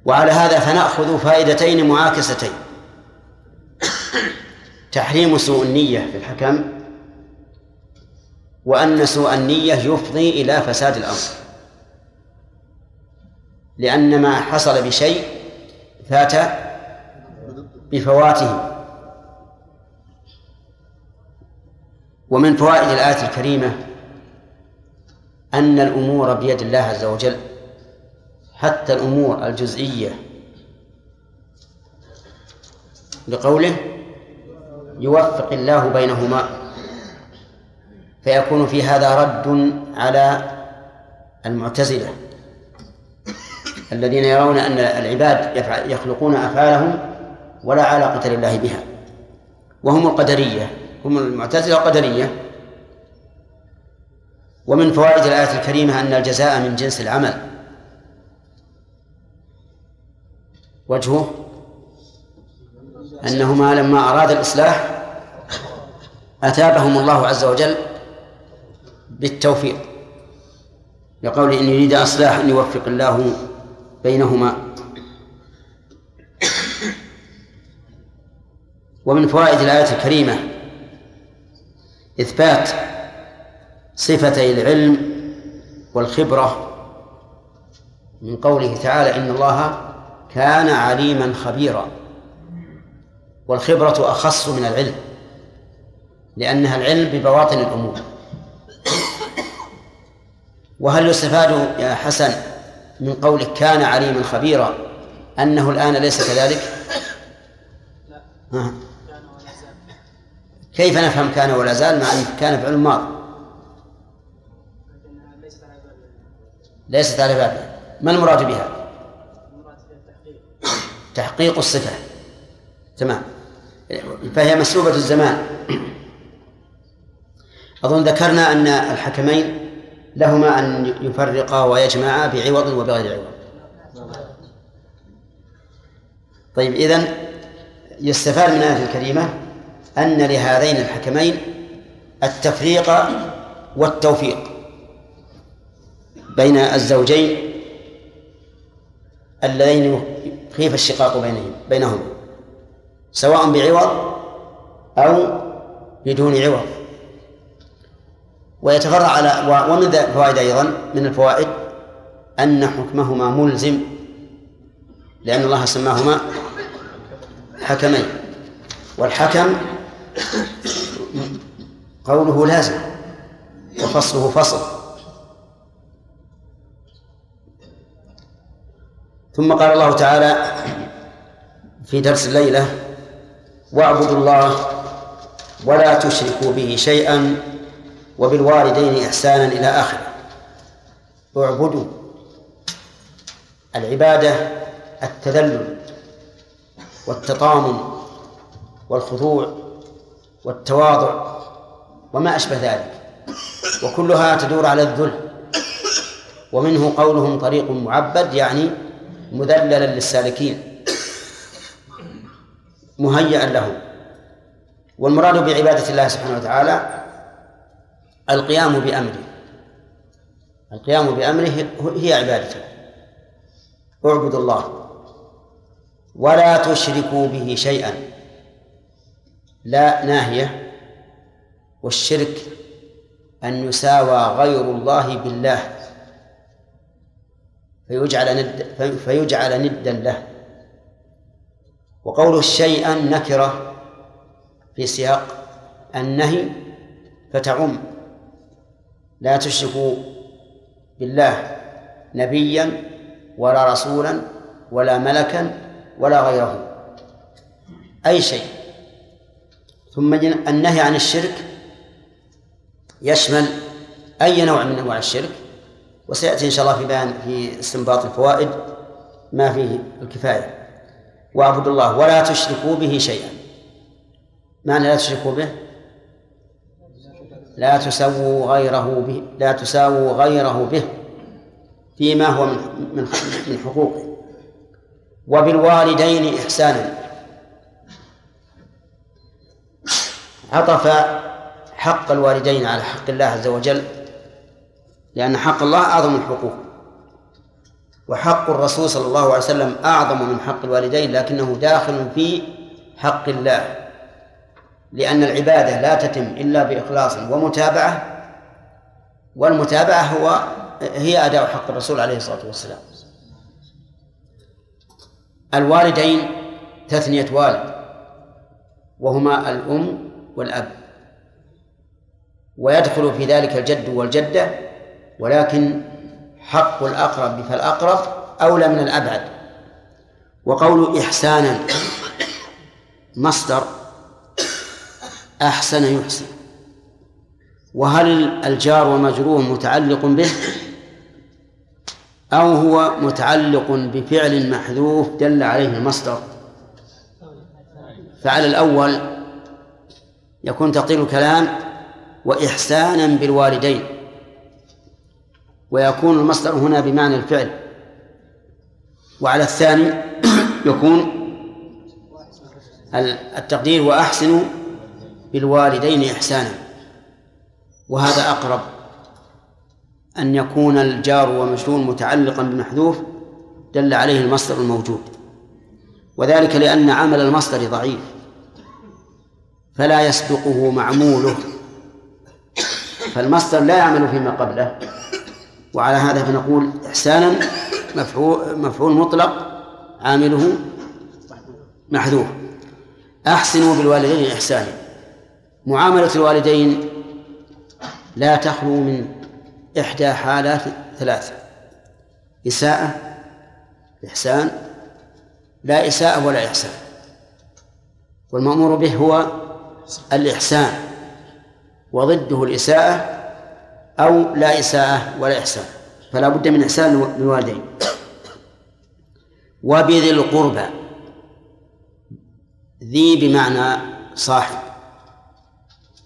وعلى هذا فنأخذ فائدتين معاكستين. تحريم سوء النية في الحكم وأن سوء النية يفضي إلى فساد الأمر لأن ما حصل بشيء فات بفواته ومن فوائد الآية الكريمة أن الأمور بيد الله عز وجل حتى الأمور الجزئية. لقوله يوفق الله بينهما فيكون في هذا رد على المعتزلة. الذين يرون أن العباد يخلقون أفعالهم ولا علاقة لله بها. وهم القدرية هم المعتزلة القدرية. ومن فوائد الآية الكريمة أن الجزاء من جنس العمل. وجهه أنهما لما أراد الإصلاح أثابهم الله عز وجل بالتوفيق. لقول إن يريد إصلاح أن يوفق الله بينهما. ومن فوائد الآية الكريمة إثبات صفتي العلم والخبرة من قوله تعالى إن الله كان عليما خبيرا. والخبرة أخص من العلم لأنها العلم ببواطن الأمور. وهل يستفاد يا حسن من قولك كان عليما خبيرا أنه الآن ليس كذلك؟ ها. كيف نفهم كان ولا زال؟ مع أن كان فعل ماضي. ليست على بابها ما المراد بها؟ تحقيق الصفة. تمام. فهي مسلوبة الزمان. أظن ذكرنا أن الحكمين لهما أن يفرقا ويجمعا بعوض وبغير عوض. طيب إذن يستفاد من الآية الكريمة أن لهذين الحكمين التفريق والتوفيق بين الزوجين اللذين خيف الشقاق بينهم بينهما سواء بعوض أو بدون عوض. ويتفرع على ومن الفوائد أيضا من الفوائد أن حكمهما ملزم لأن الله سماهما حكمين. والحكم قوله لازم وفصله فصل. ثم قال الله تعالى في درس الليلة واعبدوا الله ولا تشركوا به شيئا وبالوالدين إحسانا إلى آخره. اعبدوا العبادة التذلل والتطامن والخضوع والتواضع وما أشبه ذلك وكلها تدور على الذل. ومنه قولهم طريق معبد يعني مذللا للسالكين مهيئا لهم. والمراد بعبادة الله سبحانه وتعالى القيام بأمره. القيام بأمره هي عبادته. اعبدوا الله. ولا تشركوا به شيئا. لا ناهية والشرك أن يساوى غير الله بالله. فيجعل ند فيجعل ندا له. وقوله شيئا نكرة في سياق النهي فتعم. لا تشركوا بالله نبيا ولا رسولا ولا ملكا ولا غيره. أي شيء. ثم النهي عن الشرك يشمل أي نوع من أنواع الشرك وسيأتي إن شاء الله في بيان في استنباط الفوائد ما فيه الكفاية. واعبدوا الله ولا تشركوا به شيئا. معنى لا تشركوا به؟ لا تسووا غيره به لا تساووا غيره به فيما هو من من من حقوقه. وبالوالدين إحسانا. عطف حق الوالدين على حق الله عز وجل لأن حق الله أعظم الحقوق. وحق الرسول صلى الله عليه وسلم أعظم من حق الوالدين لكنه داخل في حق الله. لأن العبادة لا تتم إلا بإخلاص ومتابعة والمتابعة هو هي أداء حق الرسول عليه الصلاة والسلام. الوالدين تثنية والد وهما الأم والأب. ويدخل في ذلك الجد والجدة ولكن حق الأقرب فالأقرب أولى من الأبعد. وقول إحسانا مصدر أحسن يحسن. وهل الجار ومجرور متعلق به؟ أو هو متعلق بفعل محذوف دل عليه المصدر؟ فعلى الأول يكون تقدير الكلام وإحسانا بالوالدين. ويكون المصدر هنا بمعنى الفعل. وعلى الثاني يكون التقدير وأحسنوا بالوالدين إحسانا. وهذا أقرب أن يكون الجار ومجرور متعلقا بمحذوف دل عليه المصدر الموجود. وذلك لأن عمل المصدر ضعيف فلا يسبقه معموله. فالمصدر لا يعمل فيما قبله. وعلى هذا فنقول إحسانا مفعول مفعول مطلق عامله محذوف. أحسنوا بالوالدين إحسانا. معاملة الوالدين لا تخلو من إحدى حالات ثلاثة إساءة إحسان لا إساءة ولا إحسان. والمأمور به هو الإحسان وضده الإساءة أو لا إساءة ولا إحسان فلا بد من إحسان للوالدين وبذي القربى ذي بمعنى صاحب.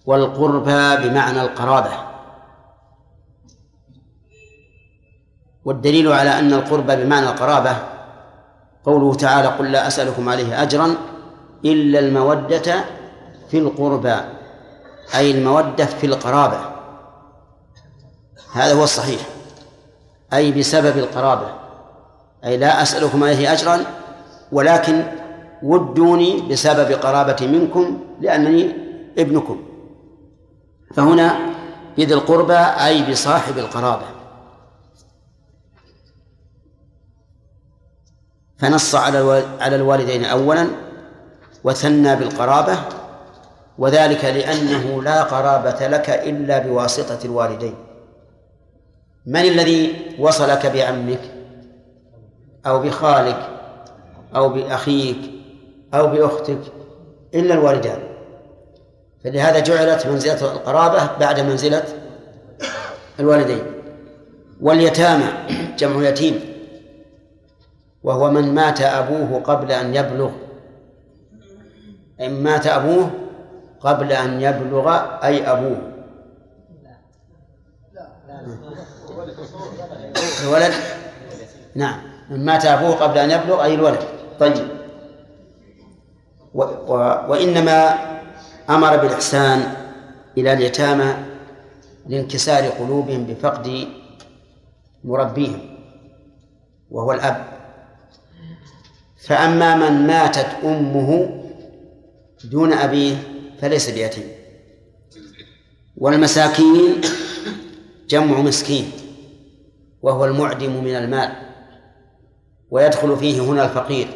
والقربى بمعنى القرابة. والدليل على أن القربى بمعنى القرابة قوله تعالى قل لا أسألكم عليه أجرا إلا المودة في القربى أي المودة في القرابة. هذا هو الصحيح. أي بسبب القرابة. أي لا أسألكم عليه أجرا ولكن ودوني بسبب قرابتي منكم لأنني ابنكم. فهنا بذي القربى أي بصاحب القرابة. فنص على على الوالدين أولا وثنى بالقرابة وذلك لأنه لا قرابة لك إلا بواسطة الوالدين. من الذي وصلك بعمك؟ أو بخالك؟ أو بأخيك؟ أو بأختك؟ إلا الوالدان. فلهذا جعلت منزلة القرابة بعد منزلة الوالدين. واليتامى جمع يتيم وهو من مات أبوه قبل أن يبلغ إن مات أبوه قبل أن يبلغ أي أبوه. الولد نعم من مات أبوه قبل أن يبلغ أي الولد. طيب و و وإنما أمر بالإحسان إلى اليتامى لانكسار قلوبهم بفقد مربيهم وهو الأب. فأما من ماتت أمه دون أبيه فليس بيتيم. والمساكين جمع مسكين وهو المعدم من المال ويدخل فيه هنا الفقير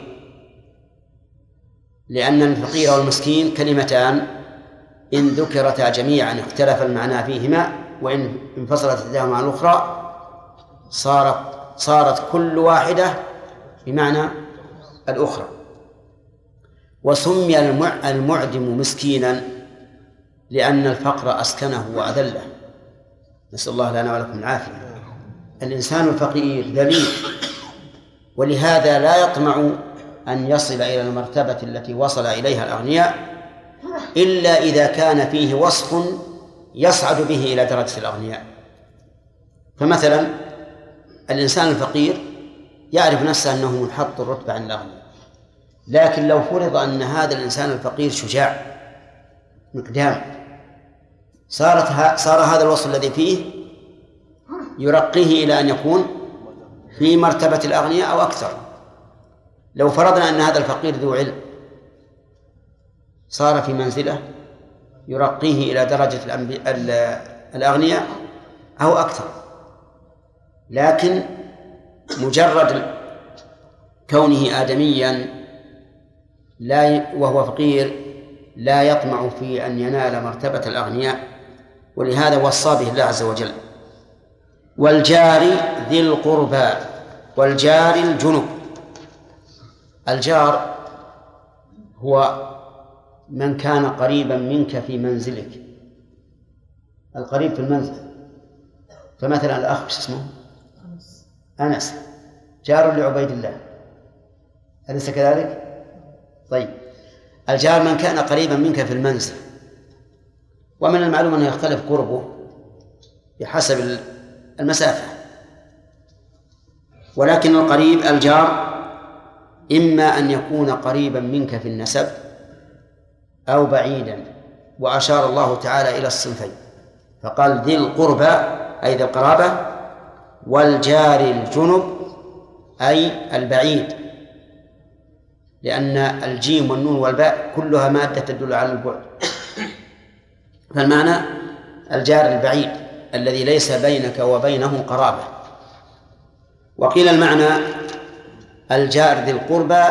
لأن الفقير والمسكين كلمتان إن ذكرتا جميعا اختلف المعنى فيهما وإن انفصلت إحداهما عن الأخرى صارت صارت كل واحدة بمعنى الأخرى. وسمي المعدم مسكينا لأن الفقر أسكنه وأذله. نسأل الله لنا ولكم العافية. الإنسان الفقير ذليل ولهذا لا يطمع أن يصل إلى المرتبة التي وصل إليها الأغنياء إلا إذا كان فيه وصف يصعد به إلى درجة الأغنياء. فمثلا الإنسان الفقير يعرف نفسه أنه منحط الرتبة عن الأغنياء. لكن لو فرض أن هذا الإنسان الفقير شجاع مقدام صارت صار هذا الوصف الذي فيه يرقيه إلى أن يكون في مرتبة الأغنياء أو أكثر. لو فرضنا أن هذا الفقير ذو علم صار في منزلة يرقيه إلى درجة الأغنياء أو أكثر. لكن مجرد كونه آدميا لا وهو فقير لا يطمع في أن ينال مرتبة الأغنياء. ولهذا وصى به الله عز وجل والجار ذي القربى والجار الجنب. الجار هو من كان قريبا منك في منزلك. القريب في المنزل. فمثلا الأخ شو اسمه؟ أنس. جار لعبيد الله. أليس كذلك؟ طيب. الجار من كان قريبا منك في المنزل. ومن المعلوم أنه يختلف قربه بحسب المسافة. ولكن القريب الجار إما أن يكون قريبا منك في النسب أو بعيدا وأشار الله تعالى إلى الصنفين. فقال ذي القربى أي ذي القرابة والجار الجنب أي البعيد. لأن الجيم والنون والباء كلها مادة تدل على البعد. فالمعنى الجار البعيد الذي ليس بينك وبينه قرابة. وقيل المعنى الجار ذي القربى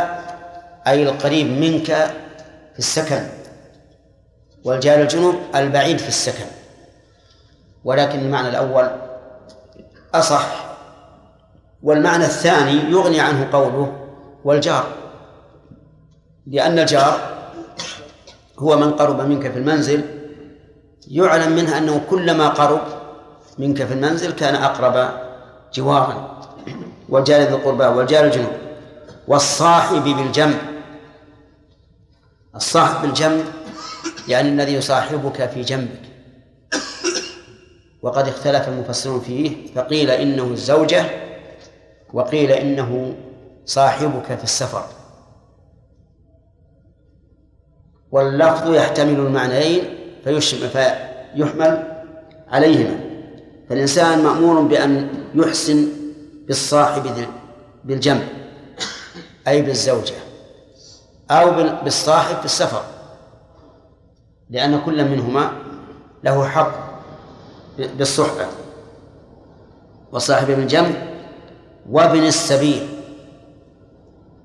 أي القريب منك في السكن. والجار الجنوب البعيد في السكن. ولكن المعنى الأول أصح والمعنى الثاني يغني عنه قوله والجار. لأن الجار هو من قرب منك في المنزل يعلم منها أنه كلما قرب منك في المنزل كان أقرب جوارا. والجار ذي القربى والجار الجنوب. والصاحب بالجنب الصاحب بالجنب يعني الذي يصاحبك في جنبك. وقد اختلف المفسرون فيه فقيل إنه الزوجة وقيل إنه صاحبك في السفر. واللفظ يحتمل المعنيين فيحمل عليهما. فالإنسان مأمور بأن يحسن بالصاحب بالجنب أي بالزوجة أو بال- بالصاحب في السفر. لأن كل منهما له حق بالصحبة. وصاحب بالجنب وابن السبيل.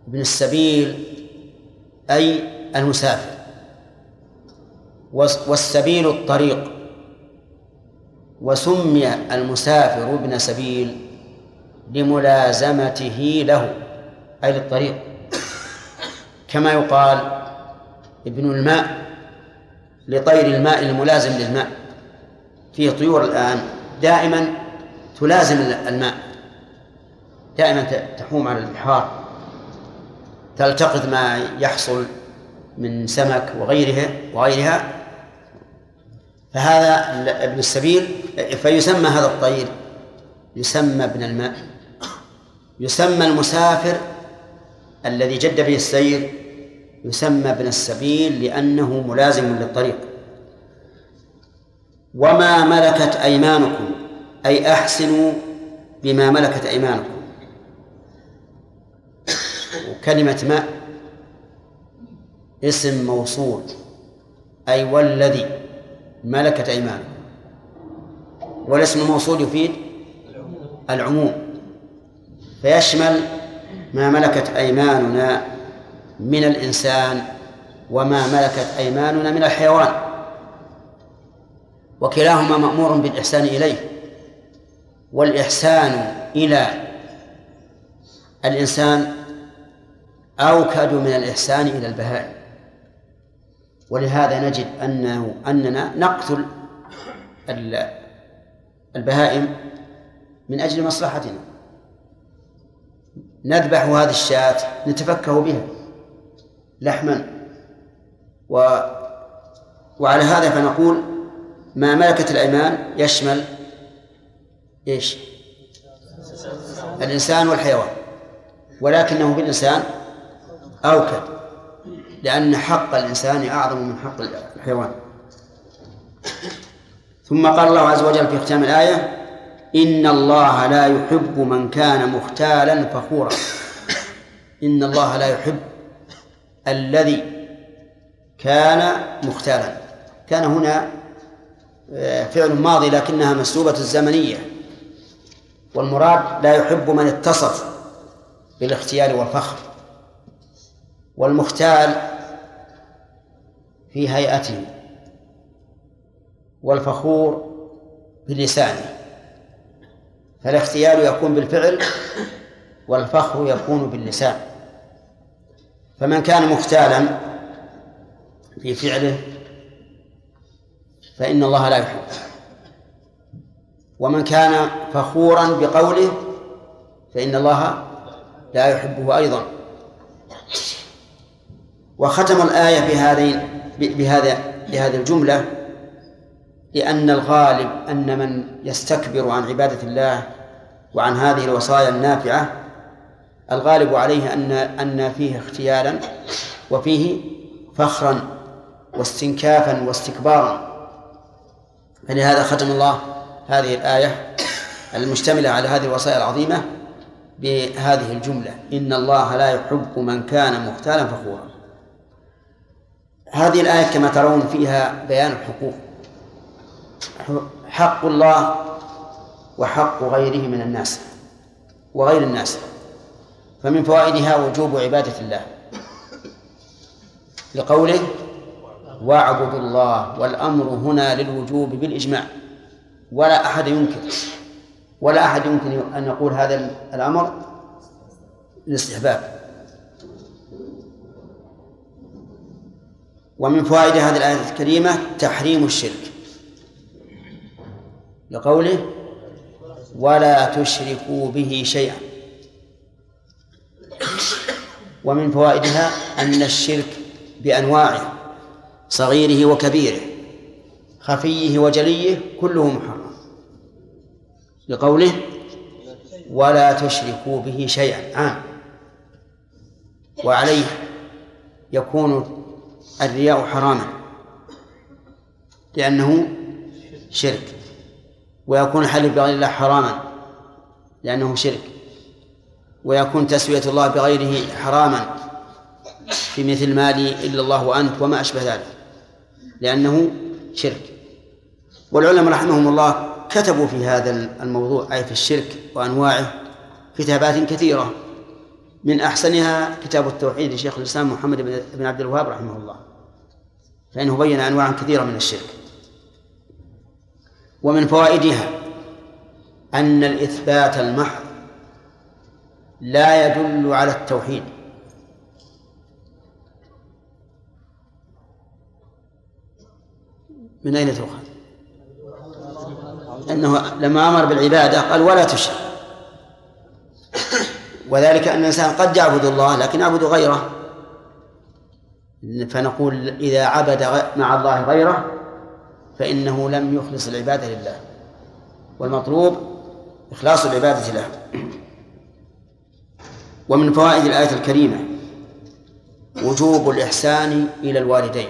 ابن السبيل أي المسافر. والس- والسبيل الطريق. وسمي المسافر ابن سبيل لملازمته له أي للطريق. كما يقال ابن الماء. لطير الماء الملازم للماء. فيه طيور الآن دائما تلازم الماء. دائما تحوم على البحار. تلتقط ما يحصل من سمك وغيرها وغيرها. فهذا ابن السبيل فيسمى هذا الطير يسمى ابن الماء. يسمى المسافر الذي جد به السير يسمى ابن السبيل لأنه ملازم للطريق. وما ملكت أيمانكم أي أحسنوا بما ملكت أيمانكم. وكلمة ما اسم موصول أي والذي ملكت أيمانكم. والاسم الموصول يفيد العموم. فيشمل ما ملكت أيماننا من الإنسان وما ملكت أيماننا من الحيوان. وكلاهما مأمور بالإحسان إليه. والإحسان إلى الإنسان أوكد من الإحسان إلى البهائم. ولهذا نجد أنه أننا نقتل ال- البهائم من أجل مصلحتنا. نذبح هذه الشاة نتفكه بها. لحما. و وعلى هذا فنقول ما ملكت الأيمان يشمل إيش؟ الإنسان والحيوان. ولكنه بالإنسان أوكد لأن حق الإنسان أعظم من حق الحيوان. ثم قال الله عز وجل في ختام الآية إن الله لا يحب من كان مختالا فخورا. إن الله لا يحب الذي كان مختالا كان هنا آه، فعل ماضي لكنها مسلوبة الزمنية. والمراد لا يحب من اتصف بالاختيال والفخر. والمختال في هيئته. والفخور بلسانه. فالاختيال يكون بالفعل والفخر يكون باللسان. فمن كان مختالا في فعله فإن الله لا يحب. ومن كان فخورا بقوله فإن الله لا يحبه أيضا. وختم الآية بهذين بهذا بهذه الجملة لأن الغالب أن من يستكبر عن عبادة الله وعن هذه الوصايا النافعة الغالب عليه أن أن فيه اختيالا وفيه فخرا واستنكافا واستكبارا. فلهذا ختم الله هذه الآية المشتملة على هذه الوصايا العظيمة بهذه الجملة. إن الله لا يحب من كان مختالا فخورا. هذه الآية كما ترون فيها بيان الحقوق. حق الله وحق غيره من الناس وغير الناس. فمن فوائدها وجوب عبادة الله. لقوله واعبدوا الله والأمر هنا للوجوب بالإجماع. ولا أحد ينكر ولا أحد يمكن أن يقول هذا الأمر للاستحباب. ومن فوائد هذه الآية الكريمة تحريم الشرك. لقوله ولا تشركوا به شيئا. ومن فوائدها أن الشرك بأنواعه صغيره وكبيره خفيه وجليه كله محرم. لقوله ولا تشركوا به شيئا عام وعليه يكون الرياء حراما لأنه شرك. ويكون الحلف بغير الله حراما لأنه شرك. ويكون تسوية الله بغيره حراما في مثل مالي إلا الله وأنت وما أشبه ذلك لأنه شرك. والعلماء رحمهم الله كتبوا في هذا الموضوع أي في الشرك وأنواعه كتابات كثيرة. من أحسنها كتاب التوحيد لشيخ الإسلام محمد بن عبد الوهاب رحمه الله فإنه بين أنواعا كثيرة من الشرك. ومن فوائدها أن الإثبات المحض لا يدل على التوحيد. من أين تؤخذ؟ أنه لما أمر بالعبادة قال ولا تشرك. وذلك أن الإنسان قد يعبد الله لكن يعبد غيره. فنقول إذا عبد مع الله غيره فإنه لم يخلص العبادة لله. والمطلوب إخلاص العبادة له. ومن فوائد الآية الكريمة وجوب الإحسان إلى الوالدين.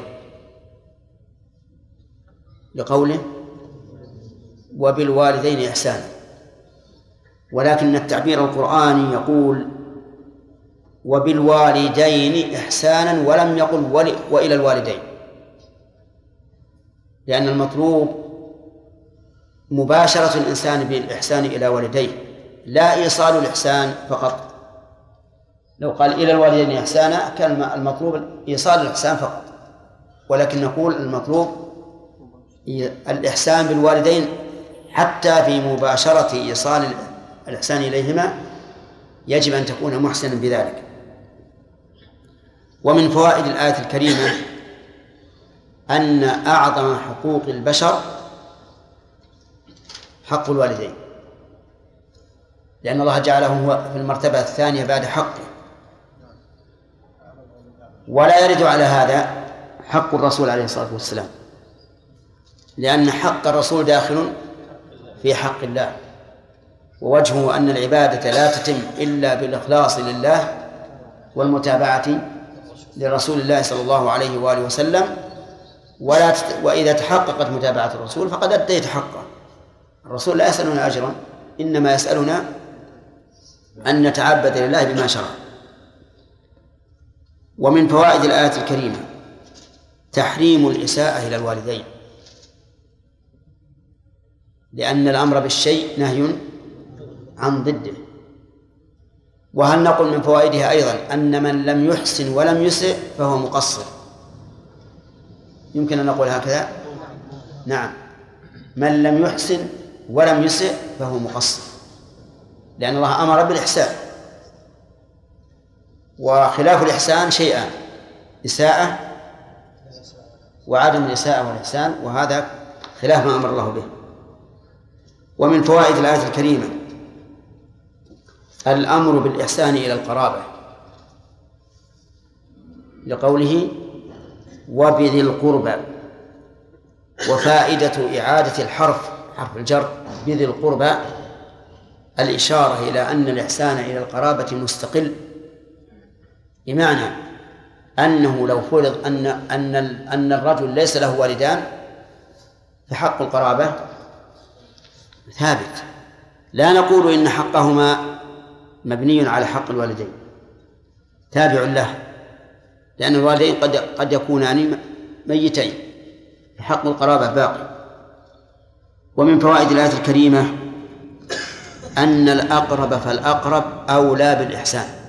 لقوله وبالوالدين إحسانا ولكن التعبير القرآني يقول وبالوالدين إحسانا ولم يقل وإلى الوالدين. لأن المطلوب مباشرة الإنسان بالإحسان إلى والديه لا إيصال الإحسان فقط. لو قال إلى الوالدين إحسانا كان المطلوب إيصال الإحسان فقط. ولكن نقول المطلوب الإحسان بالوالدين حتى في مباشرة إيصال الإحسان إليهما يجب أن تكون محسنا بذلك. ومن فوائد الآية الكريمة أن أعظم حقوق البشر حق الوالدين. لأن الله جعله هو في المرتبة الثانية بعد حقه. ولا يرد على هذا حق الرسول عليه الصلاة والسلام. لأن حق الرسول داخل في حق الله. ووجهه أن العبادة لا تتم إلا بالإخلاص لله والمتابعة لرسول الله صلى الله عليه وآله وسلم. ولا تت... وإذا تحققت متابعة الرسول فقد أديت حقه. الرسول لا يسألنا أجرا إنما يسألنا أن نتعبد لله بما شرع. ومن فوائد الآية الكريمة تحريم الإساءة إلى الوالدين. لأن الأمر بالشيء نهي عن ضده. وهل نقول من فوائدها أيضا أن من لم يحسن ولم يسئ فهو مقصر؟ يمكن أن نقول هكذا؟ نعم. من لم يحسن ولم يسئ فهو مقصر. لأن الله أمر بالإحسان. وخلاف الإحسان شيئان إساءة وعدم الإساءة والإحسان وهذا خلاف ما أمر الله به. ومن فوائد الآية الكريمة الأمر بالإحسان إلى القرابة لقوله وبذي القربى وفائدة إعادة الحرف حرف الجر بذي القربى الإشارة إلى أن الإحسان إلى القرابة مستقل. بمعنى أنه لو فرض أن أن أن الرجل ليس له والدان فحق القرابة ثابت. لا نقول إن حقهما مبني على حق الوالدين. تابع له لأن الوالدين قد قد يكونان ميتين حق القرابة باقي. ومن فوائد الآية الكريمة أن الأقرب فالأقرب أولى بالإحسان.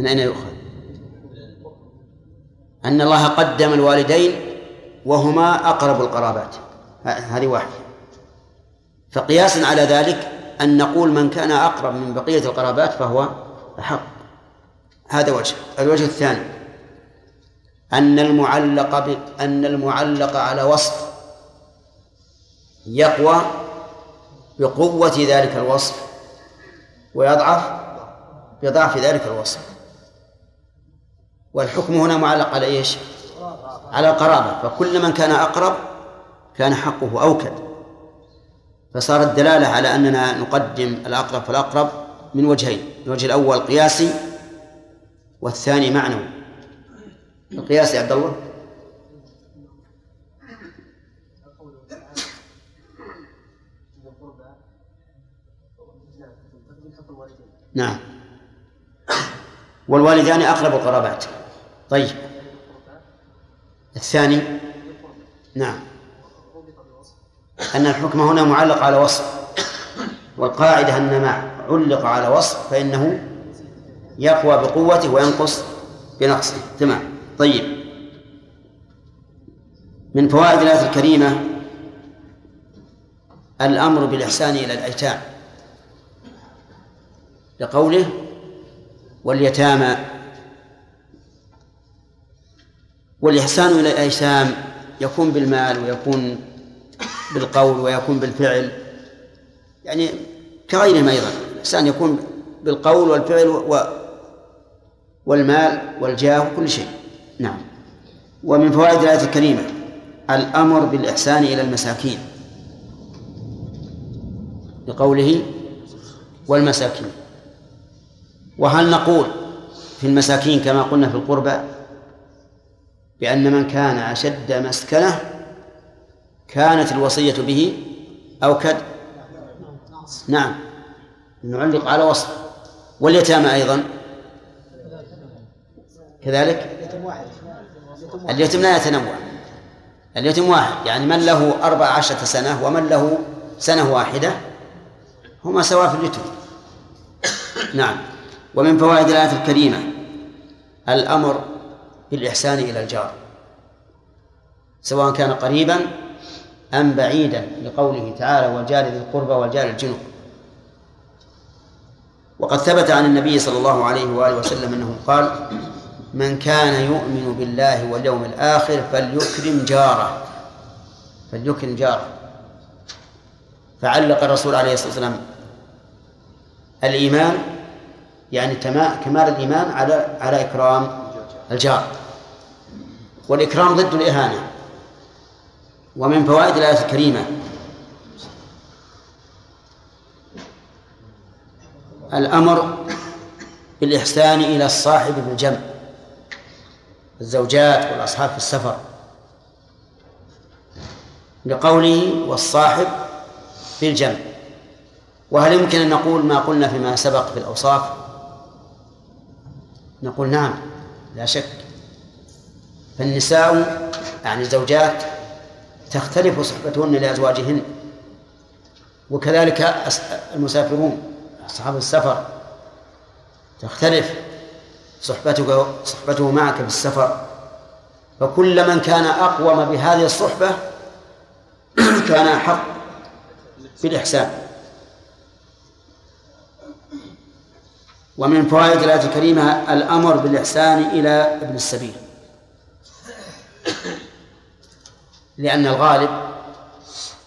من أين يؤخذ؟ أن الله قدم الوالدين وهما أقرب القرابات. هذه واحدة. فقياسا على ذلك أن نقول من كان أقرب من بقية القرابات فهو أحق. هذا وجه. الوجه الثاني أن المعلق ب... أن المعلق على وصف يقوى بقوة ذلك الوصف ويضعف بضعف ذلك الوصف. والحكم هنا معلق على إيش؟ على القرابة. فكل من كان أقرب كان حقه أوكد. فصارت الدلالة على أننا نقدم الأقرب فالأقرب من وجهين. الوجه الأول قياسي والثاني معنوي. القياسي عبد الله؟ نعم. والوالدان أقرب القرابات. طيب. الثاني. نعم. أن الحكم هنا معلق على وصف والقاعدة أن ما علق على وصف فإنه يقوى بقوته وينقص بنقصه. تمام. طيب. من فوائد الآية الكريمة الأمر بالإحسان إلى الأيتام لقوله واليتامى والإحسان إلى الأيتام يكون بالمال ويكون بالقول ويكون بالفعل. يعني كغيرهم أيضا. الإحسان يكون بالقول والفعل و والمال والجاه وكل شيء. نعم. ومن فوائد الآية الكريمة الأمر بالإحسان إلى المساكين. لقوله والمساكين. وهل نقول في المساكين كما قلنا في القربى بأن من كان أشد مسكنة كانت الوصية به أوكد نعم. نعلق على وصف. واليتامى أيضا. كذلك؟ اليتم لا يتنوع. اليتم واحد. يعني من له أربع عشرة سنة ومن له سنة واحدة هما سواء في اليتم. نعم. ومن فوائد الآية الكريمة. الأمر بالإحسان إلى الجار. سواء كان قريبا أم بعيدا لقوله تعالى والجار ذي القربى والجار الجنوب وقد ثبت عن النبي صلى الله عليه وآله وسلم أنه قال من كان يؤمن بالله واليوم الآخر فليكرم جاره. فليكرم جاره. فعلق الرسول عليه الصلاة والسلام الإيمان يعني كمال الإيمان على على إكرام الجار. والإكرام ضد الإهانة ومن فوائد الآية الكريمة. الأمر بالإحسان إلى الصاحب بالجمع الزوجات والأصحاب في السفر. لقوله والصاحب بالجمع. وهل يمكن أن نقول ما قلنا فيما سبق في الأوصاف؟ نقول نعم لا شك. فالنساء يعني الزوجات تختلف صحبتهن لأزواجهن وكذلك المسافرون أصحاب السفر تختلف صحبتك صحبته معك في السفر فكل من كان أقوم بهذه الصحبة كان أحق بالإحسان. ومن فوائد الآية الكريمة الأمر بالإحسان إلى ابن السبيل. لأن الغالب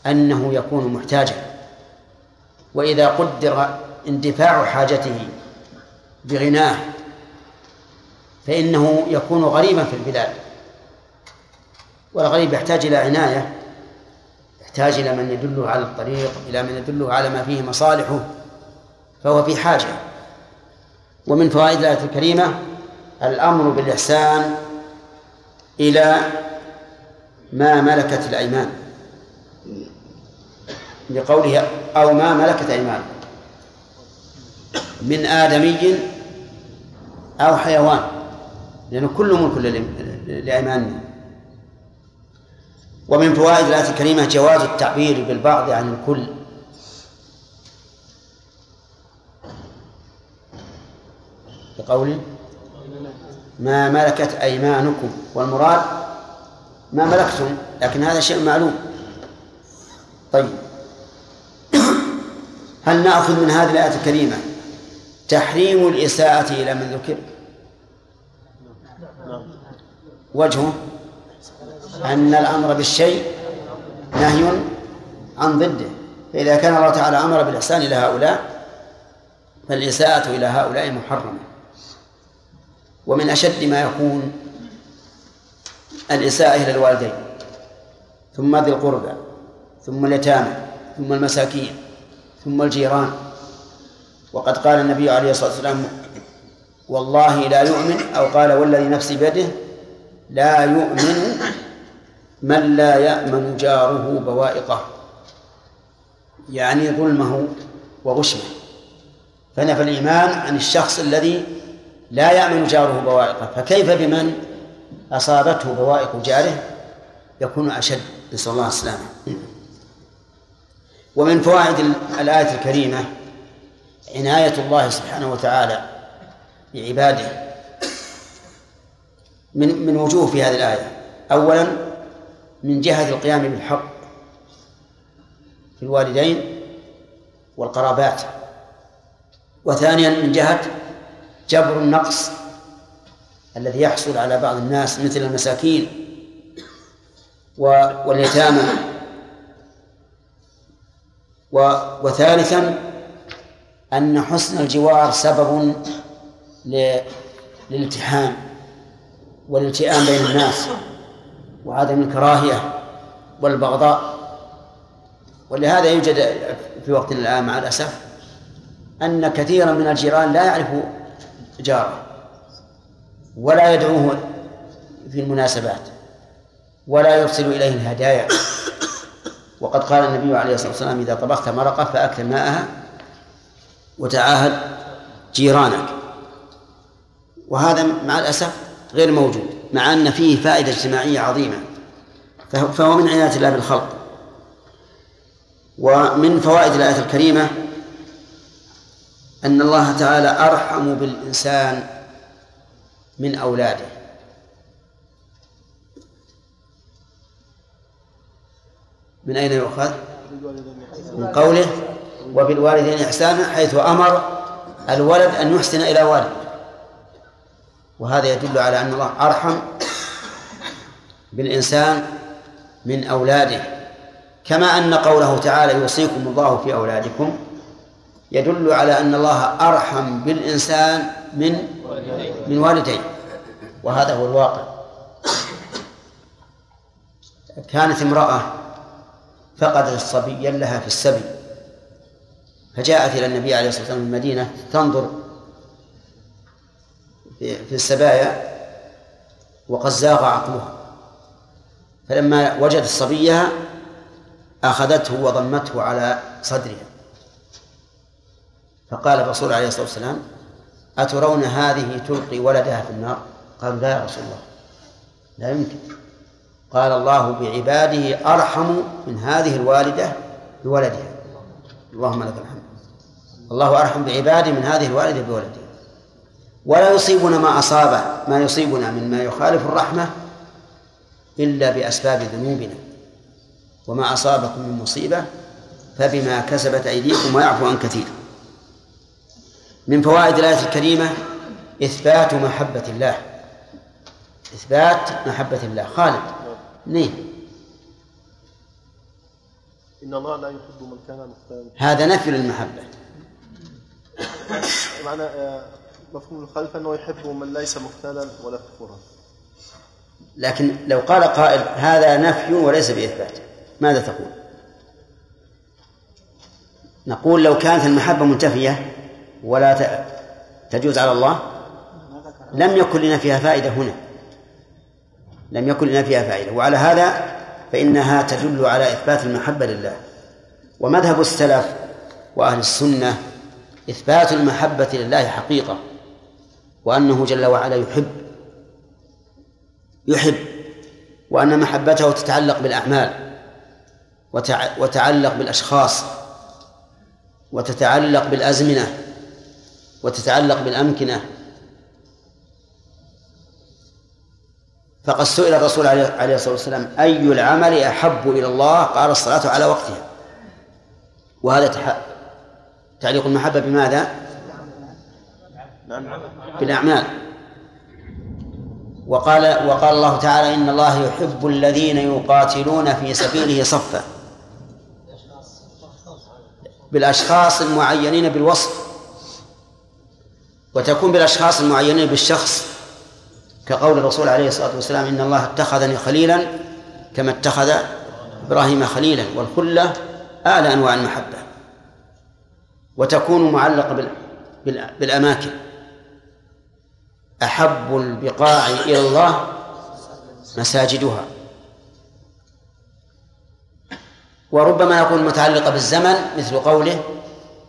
أنه يكون محتاجا. وإذا قدر اندفاع حاجته بغناه فإنه يكون غريبا في البلاد. والغريب يحتاج إلى عناية يحتاج إلى من يدله على الطريق إلى من يدله على ما فيه مصالحه فهو في حاجة. ومن فوائد الآية الكريمة الأمر بالإحسان إلى ما ملكت الأيمان. لقوله أو ما ملكت أيمانكم من آدمي أو حيوان. لأنه كل ملك لأيماننا ومن فوائد الآية الكريمة جواز التعبير بالبعض عن الكل. بقوله ما ملكت أيمانكم. والمراد ما ملكتم لكن هذا شيء معلوم. طيب. هل نأخذ من هذه الآية الكريمة تحريم الإساءة إلى من ذكر؟ وجهه أن الأمر بالشيء نهي عن ضده. فإذا كان الله تعالى أمر بالإحسان إلى هؤلاء فالإساءة إلى هؤلاء محرمة. ومن أشد ما يكون الإساءة إلى الوالدين ثم ذي القربى ثم اليتامى ثم المساكين ثم الجيران. وقد قال النبي عليه الصلاة والسلام والله لا يؤمن أو قال والذي نفسي بيده لا يؤمن من لا يأمن جاره بوائقه. يعني ظلمه وغشمه. فنفى الإيمان عن الشخص الذي لا يأمن جاره بوائقه. فكيف بمن؟ أصابته بوائق جاره يكون أشد نسأل الله السلامة. ومن فوائد الآية الكريمة عناية الله سبحانه وتعالى بعباده من من وجوه في هذه الآية. أولا من جهة القيام بالحق في الوالدين والقرابات. وثانيا من جهة جبر النقص الذي يحصل على بعض الناس مثل المساكين واليتامى. وثالثا أن حسن الجوار سبب للالتحام والالتئام بين الناس وعدم الكراهية والبغضاء. ولهذا يوجد في وقتنا الآن مع الأسف أن كثيرا من الجيران لا يعرف جاره. ولا يدعوه في المناسبات ولا يرسل إليه الهدايا وقد قال النبي عليه الصلاة والسلام إذا طبخت مرقة فأكثر ماءها وتعاهد جيرانك. وهذا مع الأسف غير موجود مع أن فيه فائدة اجتماعية عظيمة. فهو من عناية الله بالخلق. ومن فوائد الآية الكريمة أن الله تعالى أرحم بالإنسان من أولاده. من أين يؤخذ؟ من قوله وبالوالدين إحسانا حيث أمر الولد أن يحسن إلى والده وهذا يدل على أن الله أرحم بالإنسان من أولاده. كما أن قوله تعالى يوصيكم الله في أولادكم يدل على أن الله أرحم بالإنسان من من والديه وهذا هو الواقع. كانت امرأة فقدت صبيا لها في السبي. فجاءت إلى النبي عليه الصلاة والسلام من المدينة تنظر في في السبايا وقد زاغ عقلها. فلما وجدت صبيها أخذته وضمته على صدرها. فقال الرسول عليه الصلاة والسلام أترون هذه تلقي ولدها في النار؟ قالوا لا يا رسول الله. لا يمكن. قال الله بعباده أرحم من هذه الوالدة بولدها. اللهم لك الحمد. الله أرحم بعباده من هذه الوالدة بولدها. ولا يصيبنا ما أصابه ما يصيبنا مما يخالف الرحمة إلا بأسباب ذنوبنا. وما أصابكم من مصيبة فبما كسبت أيديكم ويعفو عن كثير. من فوائد الآية الكريمة إثبات محبة الله. إثبات محبة الله. خالد منين؟ إن الله لا يحب من كان مختالا هذا نفي للمحبة. معنى آه، مفهوم الخلف أنه يحب من ليس مختالا ولا كفورا. لكن لو قال قائل هذا نفي وليس بإثبات ماذا تقول؟ نقول لو كانت المحبة منتفية ولا تجوز على الله؟ لم يكن لنا فيها فائدة هنا. لم يكن لنا فيها فائدة. وعلى هذا فإنها تدل على إثبات المحبة لله. ومذهب السلف وأهل السنة إثبات المحبة لله حقيقة وأنه جل وعلا يحب يحب وأن محبته تتعلق بالأعمال وتع- وتعلق بالأشخاص وتتعلق بالأزمنة وتتعلق بالأمكنة. فقد سئل الرسول عليه الصلاة والسلام أي العمل أحب إلى الله؟ قال الصلاة على وقتها. وهذا. تعليق المحبة بماذا؟ بالأعمال. وقال وقال الله تعالى إن الله يحب الذين يقاتلون في سبيله صفا. بالأشخاص المعينين بالوصف. وتكون بالأشخاص المعينين بالشخص كقول الرسول عليه الصلاة والسلام إن الله اتخذني خليلا كما اتخذ إبراهيم خليلا والخلة أعلى أنواع المحبة. وتكون معلقة بال- بال- بالأماكن. أحب البقاع إلى الله مساجدها. وربما يكون متعلقة بالزمن مثل قوله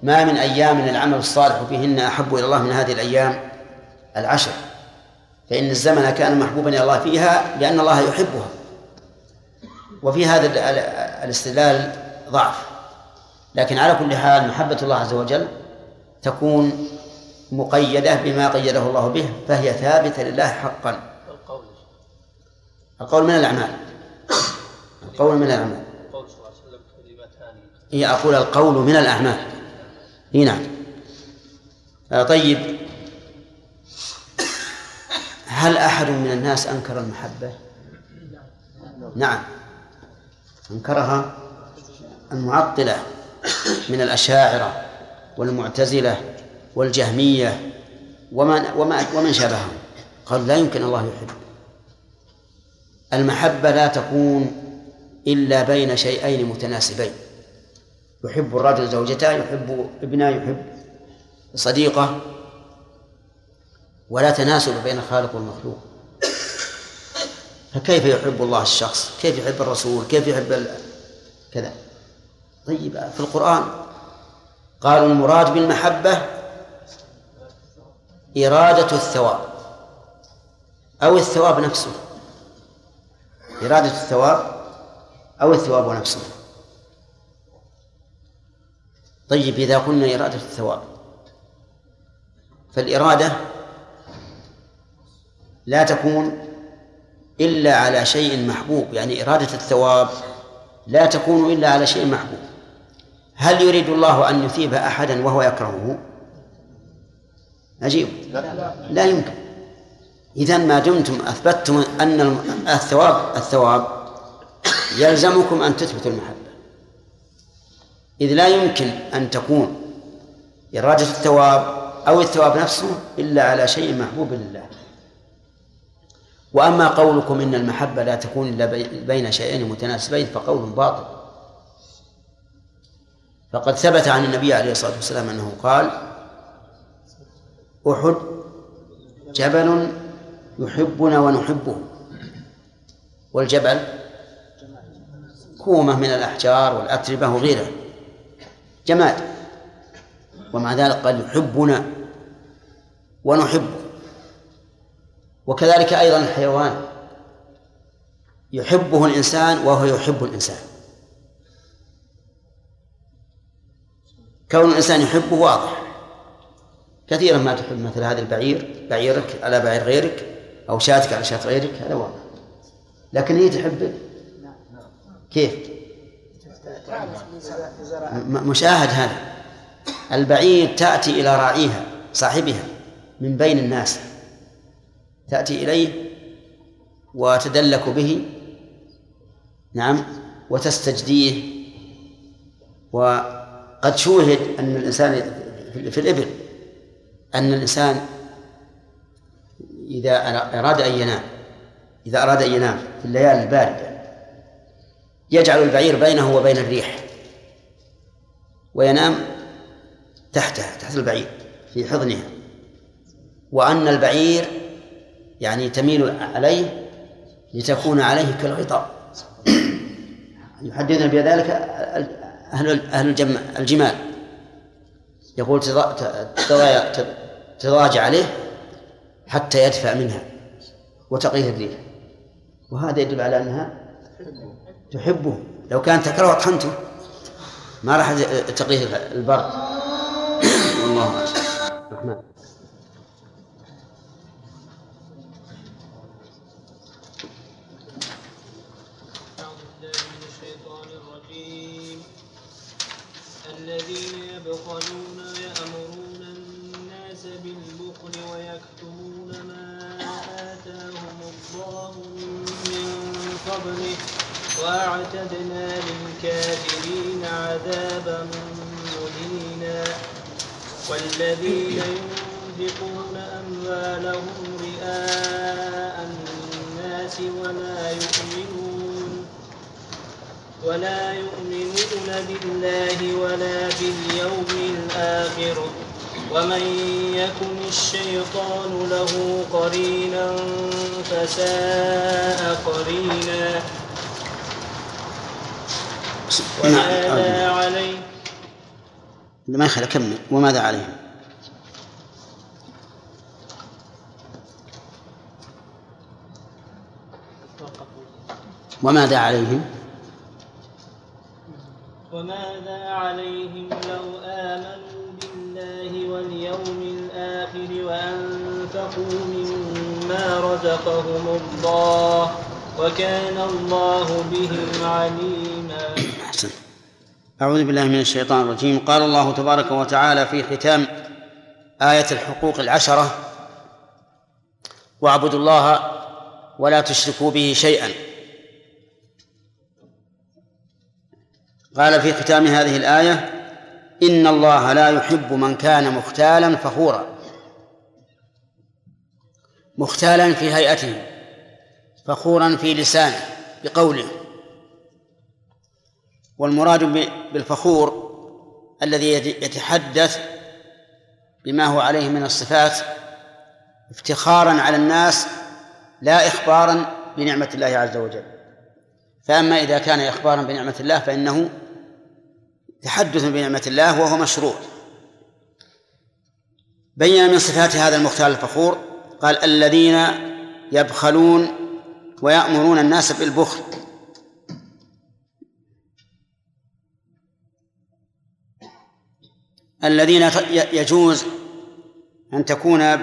ما من أيام العمل الصالح فيهن أحب إلى الله من هذه الأيام العشر. فإن الزمن كان محبوبا إلى الله فيها لأن الله يحبها. وفي هذا ال- ال- الاستدلال ضعف. لكن على كل حال محبة الله عز وجل تكون مقيدة بما قيده الله به فهي ثابتة لله حقا. القول من الأعمال. القول من الأعمال. هي أقول القول من الأعمال. إي نعم. آه، طيب. هل أحد من الناس أنكر المحبة؟ نعم. أنكرها المعطلة من الأشاعرة والمعتزلة والجهمية ومن وما ومن شابههم. قالوا لا يمكن الله يحب. المحبة لا تكون إلا بين شيئين متناسبين. يحب الرجل زوجته يحب ابنه يحب صديقة. ولا تناسب بين الخالق والمخلوق فكيف يحب الله الشخص؟ كيف يحب الرسول؟ كيف يحب ال... كذا. طيب في القرآن قالوا المراد بالمحبة إرادة الثواب أو الثواب نفسه. إرادة الثواب أو الثواب نفسه. طيب إذا قلنا إرادة الثواب فالإرادة لا تكون إلا على شيء محبوب يعني إرادة الثواب لا تكون إلا على شيء محبوب. هل يريد الله أن يثيب أحدا وهو يكرهه؟ أجيب لا. يمكن. إذا ما دمتم أثبتتم أن الثواب الثواب يلزمكم أن تثبتوا المحبة إذ لا يمكن أن تكون إرادة الثواب أو الثواب نفسه إلا على شيء محبوب لله. وأما قولكم إن المحبة لا تكون إلا بين شيئين متناسبين فقول باطل. فقد ثبت عن النبي عليه الصلاة والسلام أنه قال أحد جبل يحبنا ونحبه. والجبل كومة من الأحجار والأتربة وغيرها. جماد. ومع ذلك قال يحبنا ونحبه. وكذلك أيضا الحيوان يحبه الإنسان وهو يحب الإنسان. كون الإنسان يحبه واضح. كثيرا ما تحب مثل هذا البعير بعيرك على بعير غيرك أو شاتك على شات غيرك هذا واضح. لكن هي تحبك كيف؟ مشاهد هذا. البعير تأتي إلى راعيها صاحبها من بين الناس. تأتي إليه وتدلك به نعم وتستجديه. وقد شوهد أن الإنسان في الإبل أن الإنسان إذا أراد أن ينام إذا أراد أن ينام في الليالي الباردة يجعل البعير بينه وبين الريح وينام تحتها تحت البعير في حضنها. وأن البعير يعني تميل عليه لتكون عليه كالغطاء. يحدثنا بذلك أهل أهل الجم الجمال. يقول تضاجع عليه حتى يدفع منها وتقيه الريح. وهذا يدل على أنها تحبه. لو كانت تكرهه طحنته ما راح تقيه البرد. والله الرحمن وأعتدنا للكافرين عذابا مهينا. والذين ينفقون أموالهم رئاء الناس ولا يؤمنون ولا يؤمنون بالله ولا باليوم الآخر. ومن يكن الشيطان له قرينا فساء قرينا. وماذا عليه ما يخلى كمل. وماذا عليهم؟ وماذا عليهم؟ وماذا عليهم لو آمنوا بالله واليوم الآخر وأنفقوا مما رزقهم الله وكان الله بهم عليما أعوذ بالله من الشيطان الرجيم. قال الله تبارك وتعالى في ختام آية الحقوق العشرة واعبدوا الله ولا تشركوا به شيئا. قال في ختام هذه الآية إن الله لا يحب من كان مختالا فخورا. مختالا في هيئته فخورا في لسانه بقوله. والمراد بالفخور الذي يتحدث بما هو عليه من الصفات افتخارا على الناس لا إخبارا بنعمة الله عز وجل. فأما إذا كان إخبارا بنعمة الله فإنه تحدث بنعمة الله وهو مشروع بين من صفات هذا المختال الفخور قال الذين يبخلون ويأمرون الناس بالبخل. الذين يجوز أن تكون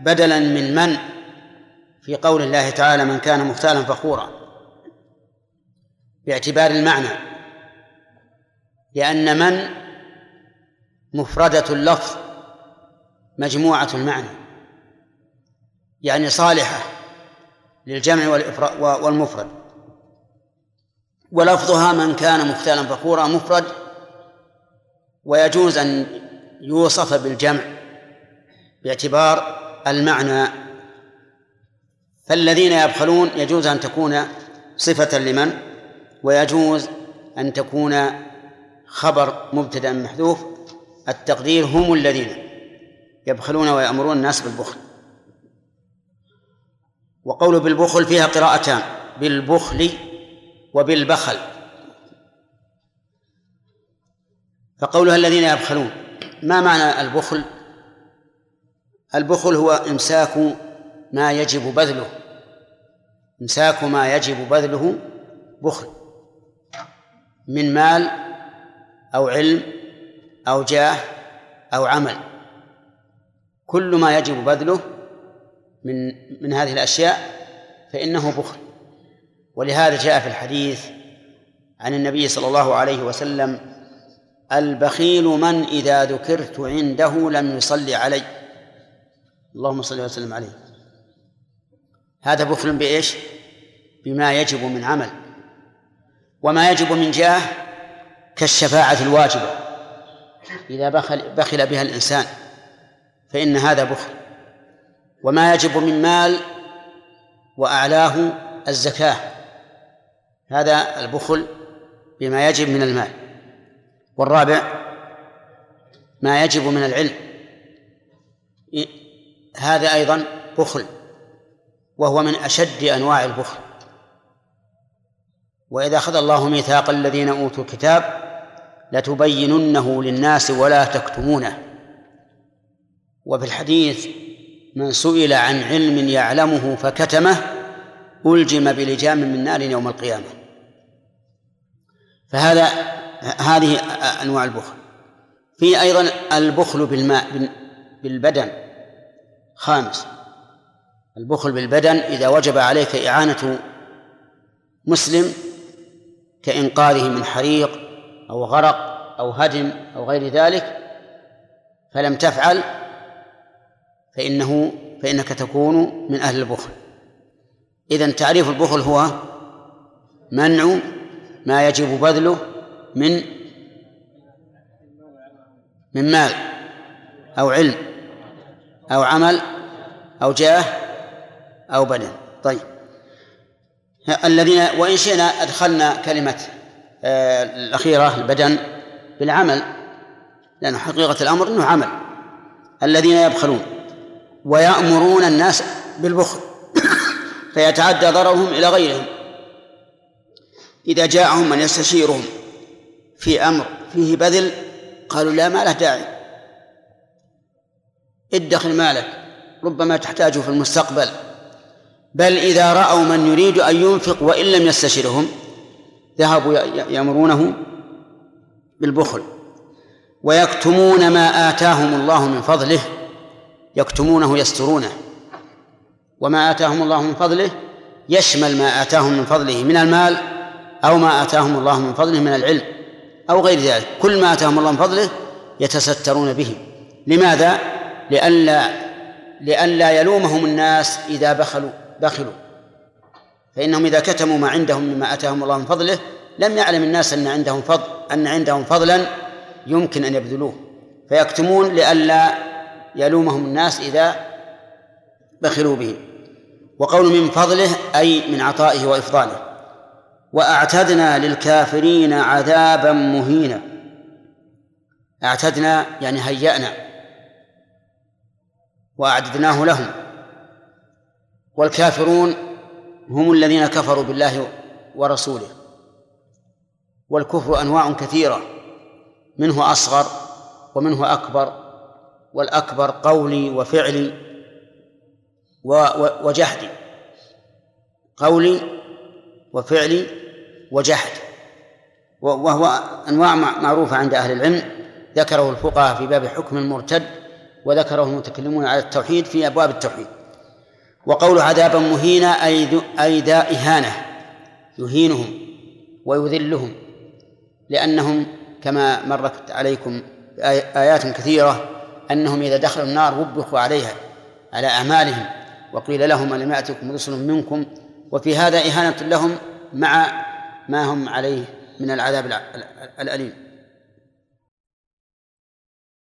بدلا من من؟ في قول الله تعالى من كان مختالا فخورا. باعتبار المعنى. لأن من مفردة اللفظ مجموعة المعنى. يعني صالحة للجمع والمفرد. ولفظها من كان مختالا فخورا مفرد ويجوز أن يوصف بالجمع باعتبار المعنى. فالذين يبخلون يجوز أن تكون صفة لمن؟ ويجوز أن تكون خبر مبتدأ محذوف. التقدير هم الذين يبخلون ويأمرون الناس بالبخل. وقول بالبخل فيها قراءتان بالبخل وبالبخل. فقولها الذين يبخلون. ما معنى البخل؟ البخل هو إمساك ما يجب بذله. إمساك ما يجب بذله بخل. من مال أو علم أو جاه أو عمل. كل ما يجب بذله من من هذه الأشياء فإنه بخل. ولهذا جاء في الحديث عن النبي صلى الله عليه وسلم البخيل من إذا ذكرت عنده لم يصلي علي. اللهم صل وسلم عليه. هذا بخل بإيش؟ بما يجب من عمل. وما يجب من جاه كالشفاعة الواجبة. إذا بخل, بخل بها الإنسان فإن هذا بخل. وما يجب من مال وأعلاه الزكاة. هذا البخل بما يجب من المال. والرابع ما يجب من العلم. هذا أيضا بخل وهو من أشد أنواع البخل. وإذا أخذ الله ميثاق الذين أوتوا الكتاب لتبيننه للناس ولا تكتمونه. وفي الحديث من سئل عن علم يعلمه فكتمه ألجم بلجام من نار يوم القيامة. فهذا هذه أنواع البخل. في أيضا البخل بالماء بالبدن. خامس. البخل بالبدن إذا وجب عليك إعانة مسلم كإنقاذه من حريق أو غرق أو هدم أو غير ذلك فلم تفعل فإنه فإنك تكون من أهل البخل. إذا تعريف البخل هو منع ما يجب بذله من من مال أو علم أو عمل أو جاه أو بدن. طيب. الذين وإن شئنا أدخلنا كلمة آه، الأخيرة البدن بالعمل لأن حقيقة الأمر أنه عمل. الذين يبخلون ويأمرون الناس بالبخل فيتعدى ضررهم إلى غيرهم. إذا جاءهم من يستشيرهم في أمر فيه بذل قالوا لا ما له داعي. ادخر مالك ربما تحتاجه في المستقبل. بل إذا رأوا من يريد أن ينفق وإن لم يستشرهم ذهبوا يأمرونه بالبخل. ويكتمون ما آتاهم الله من فضله يكتمونه يسترونه. وما آتاهم الله من فضله يشمل ما آتاهم من فضله من المال أو ما آتاهم الله من فضله من العلم. أو غير ذلك. كل ما آتاهم الله من فضله يتسترون به لماذا؟ لئلا لئلا يلومهم الناس إذا بخلوا بخلوا. فإنهم إذا كتموا ما عندهم مما آتاهم الله من فضله لم يعلم الناس أن عندهم فضل أن عندهم فضلا يمكن أن يبذلوه. فيكتمون لئلا يلومهم الناس إذا بخلوا به وقول من فضله أي من عطائه وإفضاله. وأعتدنا للكافرين عذابا مهينا. أعتدنا يعني هيأنا. وأعددناه لهم. والكافرون هم الذين كفروا بالله ورسوله. والكفر أنواع كثيرة. منه أصغر ومنه أكبر. والأكبر قولي وفعلي وجهدي. قولي وفعلي وجهد وهو أنواع معروفة عند أهل العلم. ذكره الفقهاء في باب حكم المرتد وذكره المتكلمون على التوحيد في أبواب التوحيد. وقول عذابا مهينا أي أي ذا إهانة يهينهم ويذلهم لأنهم كما مرت عليكم آيات كثيرة أنهم إذا دخلوا النار وبخوا عليها على أعمالهم وقيل لهم ألم يأتكم رسل منكم؟ وفي هذا إهانة لهم مع ما هم عليه من العذاب الأليم.